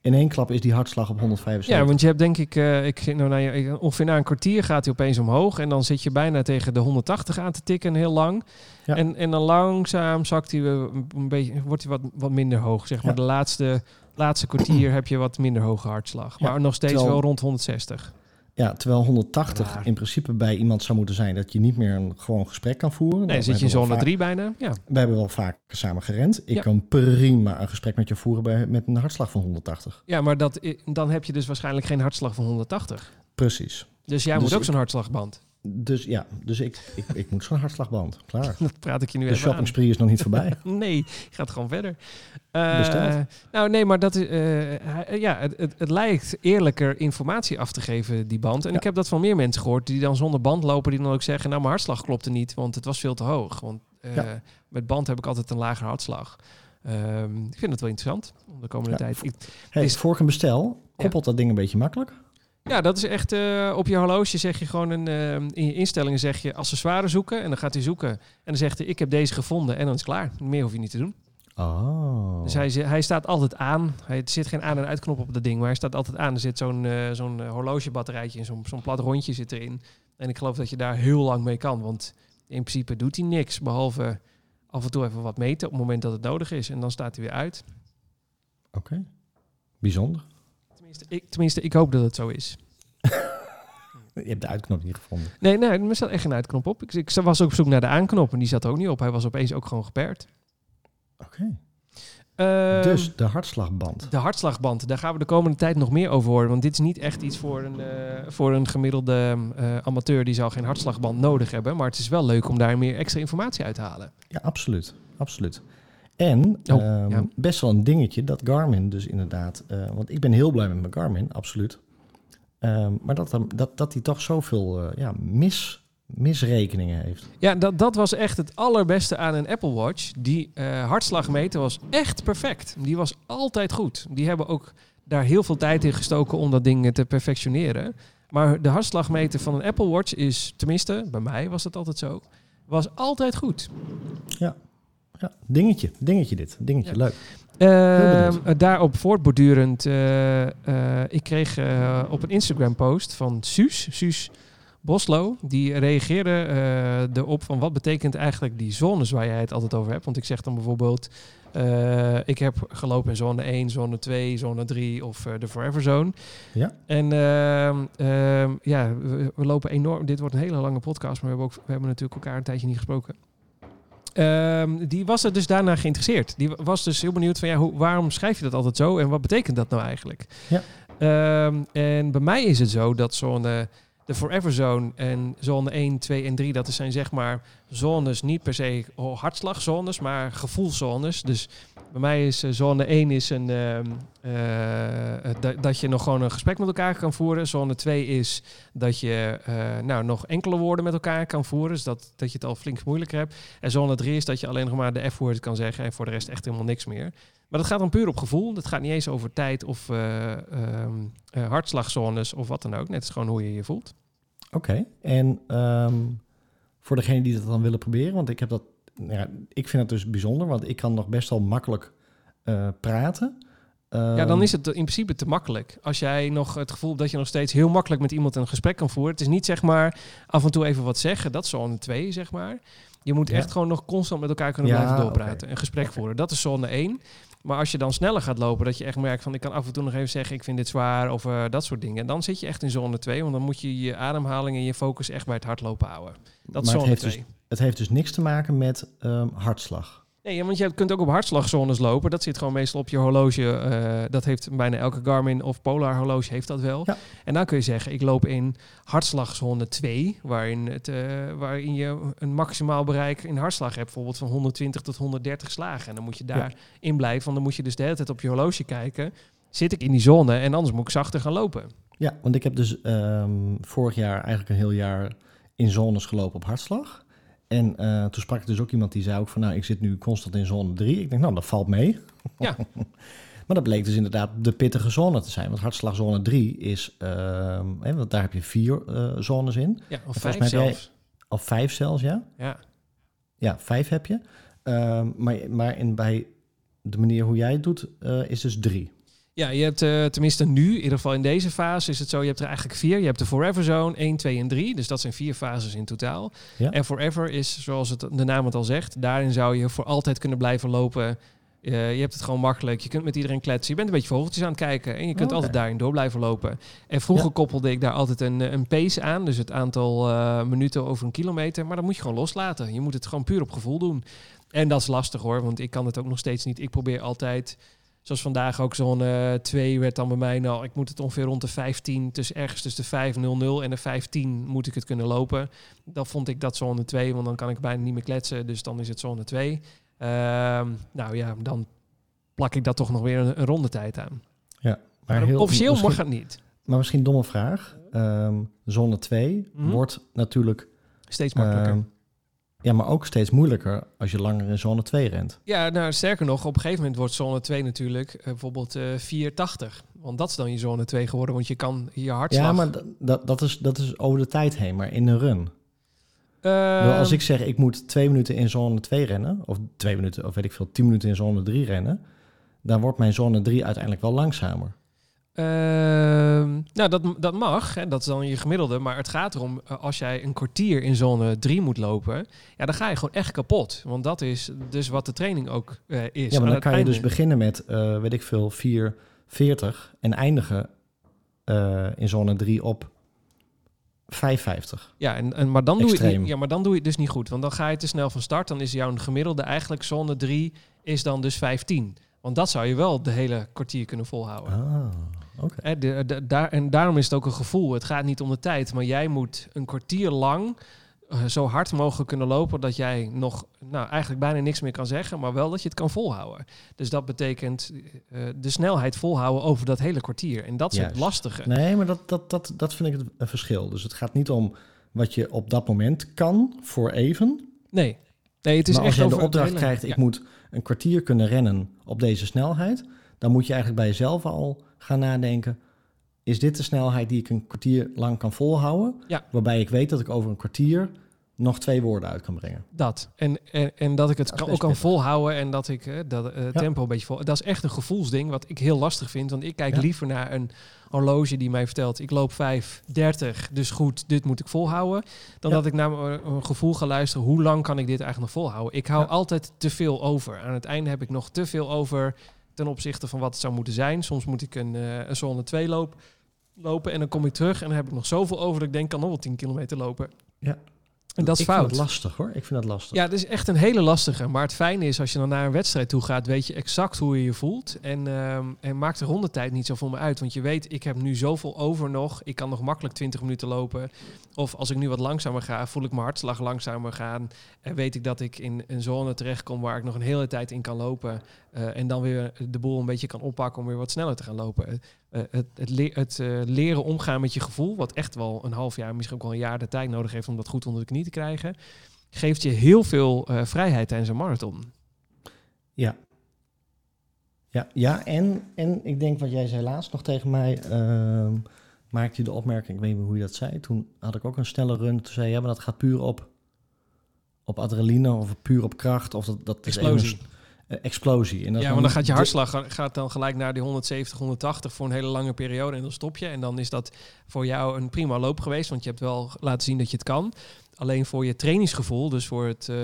in één klap is die hartslag op 175. Ja, want je hebt denk ik, eh, ik nou ik- ongeveer na een kwartier gaat hij opeens omhoog. En dan zit je bijna tegen de 180 aan te tikken, heel lang. Ja. En, en dan langzaam zakt hij een, een beetje, wordt hij wat, wat minder hoog. Zeg maar Ja. de laatste, laatste kwartier heb je wat minder hoge hartslag. Maar Ja, nog steeds terwijl- wel rond 160. Ja, terwijl 180 Raar. in principe bij iemand zou moeten zijn dat je niet meer een gewoon gesprek kan voeren. Nee, Nou, zit je in zone vaak- 3 bijna. Ja. We hebben wel vaak samen gerend. Ik Ja. kan prima een gesprek met je voeren bij, met een hartslag van 180. ja, maar dat, i- dan heb je dus waarschijnlijk geen hartslag van 180. Precies. Dus jij Dus moet ook zo'n hartslagband. Dus ja, dus ik, ik, ik moet zo'n hartslagband. Klaar. Dat praat ik je nu De even aan. shopping spree is nog niet voorbij. Nee, gaat gewoon verder. Besteld. nou, nee, maar dat is, hij- ja, het, het, het lijkt eerlijker informatie af te geven, die band. En Ja. ik heb dat van meer mensen gehoord die dan zonder band lopen, die dan ook zeggen, nou, mijn hartslag klopte niet, want het was veel te hoog. Want eh, Ja. met band heb ik altijd een lager hartslag. Ehm, ik vind het wel interessant om de komende Ja. tijd. Ik- Hey, Is- voor ik een bestel, koppelt dat ding een beetje makkelijk. Ja, dat is echt eh, op je horloge zeg je gewoon een, eh, in je instellingen zeg je accessoires zoeken en dan gaat hij zoeken en dan zegt hij, ik heb deze gevonden en dan is het klaar. Meer hoef je niet te doen. Oh. Dus hij, hij staat altijd aan. Hij er zit geen aan- en uitknop op dat ding, maar hij staat altijd aan. Er zit zo'n eh, zo'n horlogebatterijtje in, zo'n zo'n plat rondje zit erin. En ik geloof dat je daar heel lang mee kan, want in principe doet hij niks, behalve af en toe even wat meten op het moment dat het nodig is. En dan staat hij weer uit. Oké. Bijzonder. Tenminste ik, tenminste, ik hoop dat het zo is. Je hebt de uitknop niet gevonden. Nee, nee, er staat echt geen uitknop op. Ik, ik was ook op zoek naar de aanknop en die zat er ook niet op. Hij was opeens ook gewoon geperkt. Oké. Ehm, dus de hartslagband. De hartslagband, daar gaan we de komende tijd nog meer over horen. Want dit is niet echt iets voor een, eh, voor een gemiddelde eh, amateur. Die zal geen hartslagband nodig hebben. Maar het is wel leuk om daar meer extra informatie uit te halen. Ja, absoluut. Absoluut. En Oh, ehm, ja. best wel een dingetje dat Garmin dus inderdaad... eh, want ik ben heel blij met mijn Garmin, absoluut. Ehm, maar dat, dat, dat hij toch zoveel eh, ja, mis, misrekeningen heeft. Ja, dat, dat was echt het allerbeste aan een Apple Watch. Die eh hartslagmeter was echt perfect. Die was altijd goed. Die hebben ook daar heel veel tijd in gestoken om dat ding te perfectioneren. Maar de hartslagmeter van een Apple Watch is, tenminste, bij mij was dat altijd zo, was altijd goed. Ja, dingetje, dingetje dit. Dingetje, Ja. leuk. Eh, daarop voortbordurend, eh, eh, ik kreeg op een Instagram post van Suus, Suus Boslo, die reageerde erop van wat betekent eigenlijk die zones waar jij het altijd over hebt. Want ik zeg dan bijvoorbeeld, ik heb gelopen in zone 1, zone 2, zone 3 of de Forever Zone. Ja. En ehm, ehm, ja, we, we lopen enorm, dit wordt een hele lange podcast, maar we hebben, ook, we hebben natuurlijk elkaar een tijdje niet gesproken. Ehm, die was er dus daarna geïnteresseerd. Die was dus heel benieuwd van ja, hoe, waarom schrijf je dat altijd zo en wat betekent dat nou eigenlijk? Ja. Ehm, en bij mij is het zo dat zone, de Forever Zone en zone 1, 2 en 3, dat zijn zeg maar zones, niet per se hartslagzones, maar gevoelszones. Dus bij mij is eh, zone 1 is een, ehm, eh, eh, da- dat je nog gewoon een gesprek met elkaar kan voeren. Zone 2 is dat je nou, nog enkele woorden met elkaar kan voeren. Dus dat, dat je het al flink moeilijker hebt. En zone 3 is dat je alleen nog maar de F-woord kan zeggen en voor de rest echt helemaal niks meer. Maar dat gaat dan puur op gevoel. Dat gaat niet eens over tijd of eh, ehm, eh, hartslagzones of wat dan ook. Net is gewoon hoe je je voelt. Oké, en ehm, voor degene die dat dan willen proberen, want ik heb dat, ja, ik vind het dus bijzonder, want ik kan nog best wel makkelijk eh, praten. ja, Ehm, dan is het in principe te makkelijk. Als jij nog het gevoel hebt dat je nog steeds heel makkelijk met iemand een gesprek kan voeren. Het is niet zeg maar af en toe even wat zeggen. Dat is zone 2, zeg maar. Je moet Ja. echt gewoon nog constant met elkaar kunnen Ja, blijven doorpraten. Een gesprek voeren. Dat is zone 1. Maar als je dan sneller gaat lopen, dat je echt merkt van ik kan af en toe nog even zeggen ik vind dit zwaar of eh, dat soort dingen. Dan zit je echt in zone 2, want dan moet je je ademhaling en je focus echt bij het hardlopen houden. Dat is zone heeft, 2. dus, het heeft dus niks te maken met ehm, hartslag. Nee, want je kunt ook op hartslagzones lopen. Dat zit gewoon meestal op je horloge. eh, dat heeft bijna elke Garmin of Polar horloge heeft dat wel. Ja. En dan kun je zeggen, ik loop in hartslagzone 2, waarin, het, eh, waarin je een maximaal bereik in hartslag hebt. Bijvoorbeeld van 120 tot 130 slagen. En dan moet je daarin in blijven. Want dan moet je dus de hele tijd op je horloge kijken. Zit ik in die zone en anders moet ik zachter gaan lopen. Ja, want ik heb dus ehm, vorig jaar eigenlijk een heel jaar in zones gelopen op hartslag. En eh, toen sprak ik dus ook iemand die zei ook van, nou, ik zit nu constant in zone 3. Ik denk, nou, dat valt mee. Ja. maar dat bleek dus inderdaad de pittige zone te zijn. Want hartslagzone 3 is, ehm, hè, want daar heb je vier eh, zones in. Ja, of vijf jij- zelfs. Of vijf zelfs, ja. Ja. Ja, vijf heb je. Ehm, maar maar in, bij de manier hoe jij het doet, eh, is dus drie. Ja, je hebt eh, tenminste nu, in ieder geval in deze fase, is het zo. Je hebt er eigenlijk vier. Je hebt de Forever Zone, 1, 2 en 3. Dus dat zijn vier fases in totaal. Ja. En Forever is, zoals het, de naam het al zegt, daarin zou je voor altijd kunnen blijven lopen. Eh, je hebt het gewoon makkelijk. Je kunt met iedereen kletsen. Je bent een beetje vogeltjes aan het kijken. En je kunt altijd daarin door blijven lopen. En vroeger Ja. koppelde ik daar altijd een, een pace aan. Dus het aantal eh, minuten over een kilometer. Maar dat moet je gewoon loslaten. Je moet het gewoon puur op gevoel doen. En dat is lastig hoor. Want ik kan het ook nog steeds niet. Ik probeer altijd... Zoals vandaag ook zo'n eh 2 werd dan bij mij. Nou, ik moet het ongeveer rond de 15. Dus ergens tussen de 5.00 en de 15 moet ik het kunnen lopen. Dan vond ik dat zone 2, want dan kan ik bijna niet meer kletsen. Dus dan is het zone 2. Ehm, nou ja, dan plak ik dat toch nog weer een, een rondetijd aan. Maar, heel- officieel mag het niet. Maar misschien domme vraag. Ehm, zone 2 Mhm. wordt natuurlijk... Steeds makkelijker. ehm, ja, maar ook steeds moeilijker als je langer in zone 2 rent. ja, nou sterker nog, op een gegeven moment wordt zone 2 natuurlijk eh, bijvoorbeeld eh 480. Want dat is dan je zone 2 geworden, want je kan je hartslag... Ja, maar dat, dat, is, dat is over de tijd heen, maar in een run. Ehm, Wel, als ik zeg, ik moet twee minuten in zone 2 rennen, of twee minuten, of weet ik veel, tien minuten in zone 3 rennen, dan wordt mijn zone 3 uiteindelijk wel langzamer. Ehm, nou, dat, dat mag. Hè, dat is dan je gemiddelde. Maar het gaat erom, eh, als jij een kwartier in zone 3 moet lopen... Ja, dan ga je gewoon echt kapot. Want dat is dus wat de training ook eh, is. ja, maar dan kan je dus beginnen met, eh, weet ik veel, 4,40 en eindigen in zone 3 op 5,50. Ja, en, en, maar, dan doe je niet, ja, maar dan doe je het dus niet goed. Want dan ga je te snel van start. Dan is jouw gemiddelde eigenlijk zone 3 is dan dus 15. Want dat zou je wel de hele kwartier kunnen volhouden. Ah, oké. Hè, de, de- daar, en daarom is het ook een gevoel. Het gaat niet om de tijd, maar jij moet een kwartier lang eh, zo hard mogelijk kunnen lopen dat jij nog nou, eigenlijk bijna niks meer kan zeggen, maar wel dat je het kan volhouden. Dus dat betekent eh, de snelheid volhouden over dat hele kwartier. En dat is het lastige. Nee, maar dat, dat, dat, dat vind ik het een verschil. Dus het gaat niet om wat je op dat moment kan voor even. Nee, nee het is maar als je de opdracht krijgt, ik ja. moet een kwartier kunnen rennen op deze snelheid, dan moet je eigenlijk bij jezelf al gaan nadenken, is dit de snelheid die ik een kwartier lang kan volhouden? Ja. Waarbij ik weet dat ik over een kwartier nog twee woorden uit kan brengen. Dat. En, en, en dat ik het Dat kan, ook kan pittig. volhouden en dat ik eh, dat eh, tempo een beetje vol. Dat is echt een gevoelsding wat ik heel lastig vind. Want ik kijk Ja. liever naar een horloge die mij vertelt: ik loop 5:30, dus goed, dit moet ik volhouden. Dan Ja. dat ik naar mijn een gevoel ga luisteren: hoe lang kan ik dit eigenlijk nog volhouden? Ik hou Ja. altijd te veel over. Aan het einde heb ik nog te veel over ten opzichte van wat het zou moeten zijn. Soms moet ik een, eh, een zone 2 loop, lopen en dan kom ik terug en dan heb ik nog zoveel over dat ik denk: kan nog wel 10 kilometer lopen. Ja. En dat is ik fout. vind het lastig hoor. Ik vind dat lastig. Ja, het is echt een hele lastige. Maar het fijne is, als je dan naar een wedstrijd toe gaat, weet je exact hoe je je voelt. En, ehm, en maakt de rondetijd niet zo voor me uit. Want je weet, ik heb nu zoveel over nog. Ik kan nog makkelijk 20 minuten lopen. Of als ik nu wat langzamer ga, voel ik mijn hartslag langzamer gaan. En weet ik dat ik in een zone terechtkom waar ik nog een hele tijd in kan lopen. Eh, en dan weer de boel een beetje kan oppakken om weer wat sneller te gaan lopen. Eh, het het, le- het eh, leren omgaan met je gevoel, wat echt wel een half jaar, misschien ook wel een jaar de tijd nodig heeft om dat goed onder de knie te krijgen geeft je heel veel eh, vrijheid tijdens een marathon. Ja. Ja, ja en, en ik denk wat jij zei laatst nog tegen mij, ehm, maakte je de opmerking, ik weet niet hoe je dat zei. Toen had ik ook een snelle run. Toen zei je, ja, maar dat gaat puur op, op adrenaline of puur op kracht. Of dat, dat Explosie. eh, explosie. En Ja, want dan gaat je hartslag ga- gaat dan gelijk naar die 170, 180 voor een hele lange periode en dan stop je. En dan is dat voor jou een prima loop geweest, want je hebt wel laten zien dat je het kan. Alleen voor je trainingsgevoel, dus voor het, eh,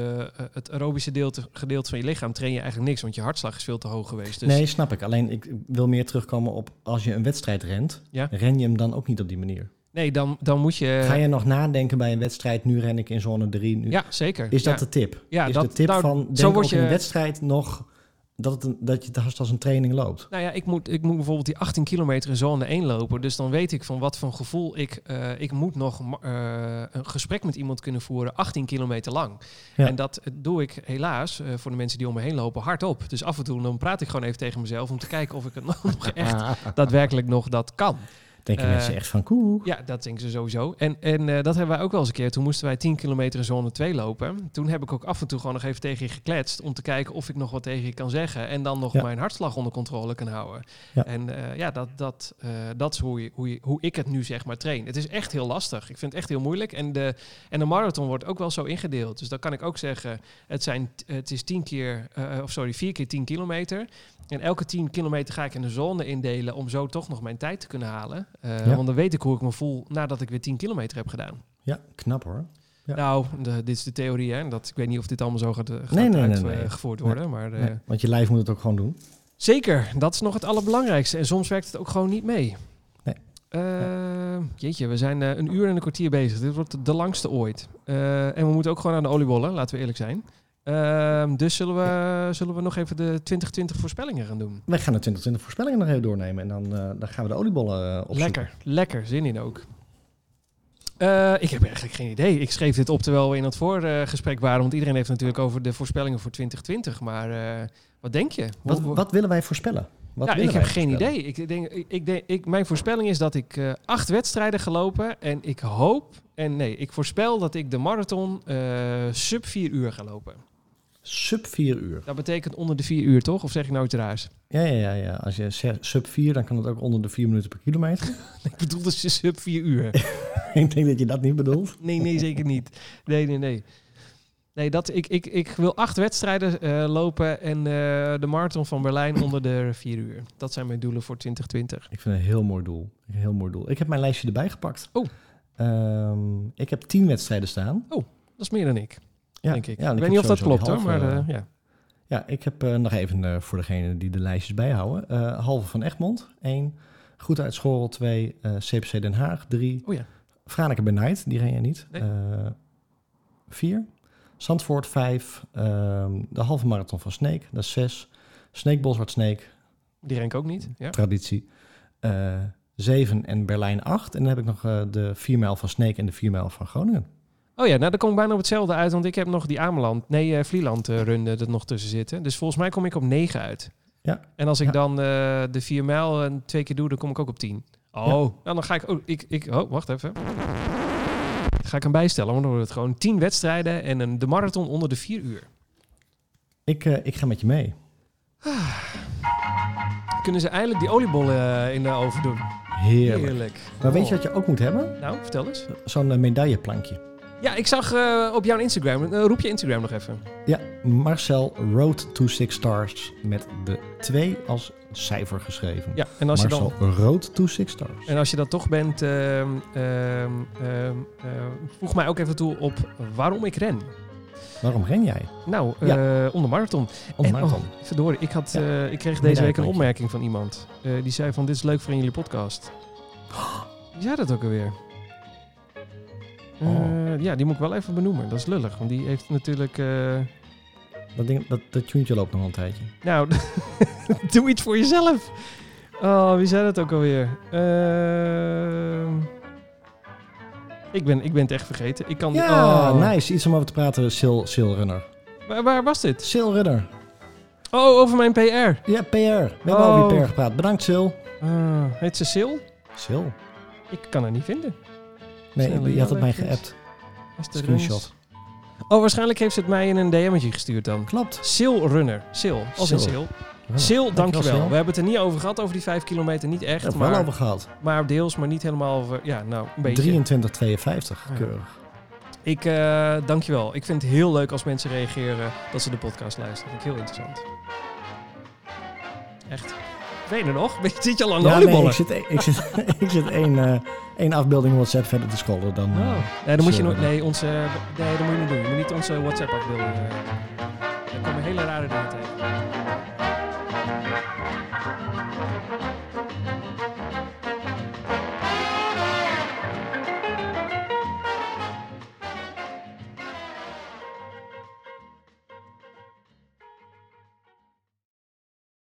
het aerobische deelte, gedeelte van je lichaam, train je eigenlijk niks, want je hartslag is veel te hoog geweest. Dus Nee, snap ik. Alleen ik wil meer terugkomen op als je een wedstrijd rent, Ja. ren je hem dan ook niet op die manier. Nee, dan, dan moet je... Ga je nog nadenken bij een wedstrijd, nu ren ik in zone 3. Nu. Ja, zeker. Is dat ja. de tip? Ja, is dat- de tip nou, van zo denk word ook in je- een wedstrijd nog dat, het een, dat je het als, als een training loopt? Nou ja, ik moet, ik moet bijvoorbeeld die 18 kilometer in zone 1 lopen. Dus dan weet ik van wat voor gevoel ik... eh, ik moet nog eh, een gesprek met iemand kunnen voeren 18 kilometer lang. Ja. En dat doe ik helaas eh, voor de mensen die om me heen lopen hardop. Dus af en toe dan praat ik gewoon even tegen mezelf... om te kijken of ik het nog echt daadwerkelijk nog dat kan. Denken Eh, mensen echt van koe. Ja, dat denken ze sowieso. En, en eh, dat hebben wij ook wel eens een keer. Toen moesten wij 10 kilometer in zone 2 lopen. Toen heb ik ook af en toe gewoon nog even tegen je gekletst... om te kijken of ik nog wat tegen je kan zeggen... en dan nog Ja. mijn hartslag onder controle kan houden. Ja. En eh, ja, dat, dat, dat is hoe, je, hoe, je, hoe ik het nu zeg maar train. Het is echt heel lastig. Ik vind het echt heel moeilijk. En de, en de marathon wordt ook wel zo ingedeeld. Dus dan kan ik ook zeggen... het, zijn, het is 10 keer... of sorry, 4 keer 10 kilometer... En elke 10 kilometer ga ik in een zone indelen om zo toch nog mijn tijd te kunnen halen. Eh, Ja. Want dan weet ik hoe ik me voel nadat ik weer 10 kilometer heb gedaan. Ja, knap hoor. Ja. Nou, de- dit is de theorie, hè. Dat, ik weet niet of dit allemaal zo gaat, eh, gaat Nee, nee, worden. Maar eh, want je lijf moet het ook gewoon doen. zeker, dat is nog het allerbelangrijkste. En soms werkt het ook gewoon niet mee. Nee. Jeetje, we zijn een uur en een kwartier bezig. Dit wordt de langste ooit. En we moeten ook gewoon aan de oliebollen, laten we eerlijk zijn. Ehm, dus zullen we, zullen we nog even de 2020 voorspellingen gaan doen? Wij gaan de 2020 voorspellingen nog even doornemen. En dan, eh, dan gaan we de oliebollen eh, opzoeken. Lekker, lekker. Zin in ook. Eh, ik heb eigenlijk geen idee. Ik schreef dit op terwijl we in het voorgesprek waren. Want iedereen heeft natuurlijk over de voorspellingen voor 2020. Maar wat denk je? Wat, wat willen wij voorspellen? Wat ja, ik heb geen idee. Ik denk, ik, denk, ik, mijn voorspelling is dat ik acht wedstrijden ga lopen. En ik hoop, en nee, ik voorspel dat ik de marathon sub 4 uur ga lopen. Sub 4 uur. Dat betekent onder de 4 uur, toch? Of zeg ik nou iets raars? Ja, ja, ja, ja. Als je zegt sub 4, dan kan het ook onder de 4 minuten per kilometer. Ik bedoel dus sub 4 uur. ik denk dat je dat niet bedoelt. Nee, nee, zeker niet. Nee, nee, nee. Nee, dat, ik, ik, ik wil acht wedstrijden eh, lopen en eh, de marathon van Berlijn onder de vier uur. Dat zijn mijn doelen voor 2020. Ik vind het een heel mooi doel. Een heel mooi doel. Ik heb mijn lijstje erbij gepakt. Oh. Ehm, ik heb 10 wedstrijden staan. Dat is meer dan ik, Ja, denk ik. ja, ik weet niet of dat klopt hoor, maar eh, ja. Ja, ik heb eh, nog even eh, voor degene die de lijstjes bijhouden. halve van Egmond, 1. Goed uit Schorrel, 2. eh CPC Den Haag, 3. Oh ja. Franeker bij Night, die ren je niet. Nee. 4. Zandvoort, 5. de halve marathon van Sneek, dat is 6. Sneek, Boswart, Sneek, Die ren ik ook niet. Ja. traditie. 7 en Berlijn 8. En dan heb ik nog de 4 mijl van Sneek en de 4 mijl van Groningen. Oh ja, nou dan kom ik bijna op hetzelfde uit, want ik heb nog die Ameland, nee, eh Vlieland run eh, er nog tussen zitten. Dus volgens mij kom ik op 9 uit. Ja. En als ik Ja. dan eh, de 4 mijl en twee keer doe, dan kom ik ook op 10. Oh, Ja. nou, dan ga ik, oh, ik, ik, oh, wacht even. Ga ik hem bijstellen, want dan wordt het gewoon 10 wedstrijden en een, de marathon onder de 4 uur. Ik, ik ga met je mee. Kunnen ze eindelijk die oliebollen in de oven doen? Heerlijk. Heerlijk. Maar weet je wat je ook moet hebben? Nou, vertel eens. Zo'n medailleplankje. Ja, ik zag eh, op jouw Instagram, eh, roep je Instagram nog even. Ja, Marcel Road to Six Stars met de 2 als cijfer geschreven. Ja, en als je dan Marcel Road to Six Stars. En als je dat toch bent, ehm, voeg mij ook even toe op waarom ik ren. Waarom ren jij? Nou, Ja. eh, onder marathon. Om En, marathon. oh, verdorie, ik, had, Ja. ik kreeg deze week een opmerking van iemand. Die zei van, dit is leuk voor in jullie podcast. Wie zei dat ook alweer? Eh, Oh. Ja, die moet ik wel even benoemen. Dat is lullig, want die heeft natuurlijk... eh, Dat, ding, dat, dat tuentje loopt nog een tijdje. nou, doe iets voor jezelf. Oh, wie zei dat ook alweer? Ehm, ik, ben, ik ben het echt vergeten. Ik kan, Ja, oh. nice. Iets om over te praten. Sil, Sil Runner. Waar, waar was dit? Sil Runner. Oh, over mijn PR. Ja, PR. We hebben Oh. over je PR gepraat. Bedankt, Sil. Ah, heet ze Sil? Sil? Ik kan haar niet vinden. Nee, je had het mij geappt. Screenshot. Oh, waarschijnlijk heeft ze het mij in een DM'tje gestuurd dan. Klopt. Sil Runner. Sil. Als in Sil. Sil. Ja, dankjewel. We hebben het er niet over gehad, over die vijf kilometer. Niet We echt, hebben het wel maar, over gehad. maar deels, maar niet helemaal over... Ja, nou, een beetje. 23,52. Ja. Keurig. Ik, eh dankjewel. Ik vind het heel leuk als mensen reageren dat ze de podcast luisteren. Vind ik heel interessant. Echt. Ben je er nog? Zit je al aan de Ja, nee, oliebollen? ik zit, ik zit, ik zit één, eh, één afbeelding WhatsApp verder te scrollen. Dan, eh, Oh. Nee, dan moet je Sil nog. Runner. Nee, onze, nee, dat moet je niet doen. Je moet niet onze WhatsApp afbeelden. Er komen hele rare dingen tegen.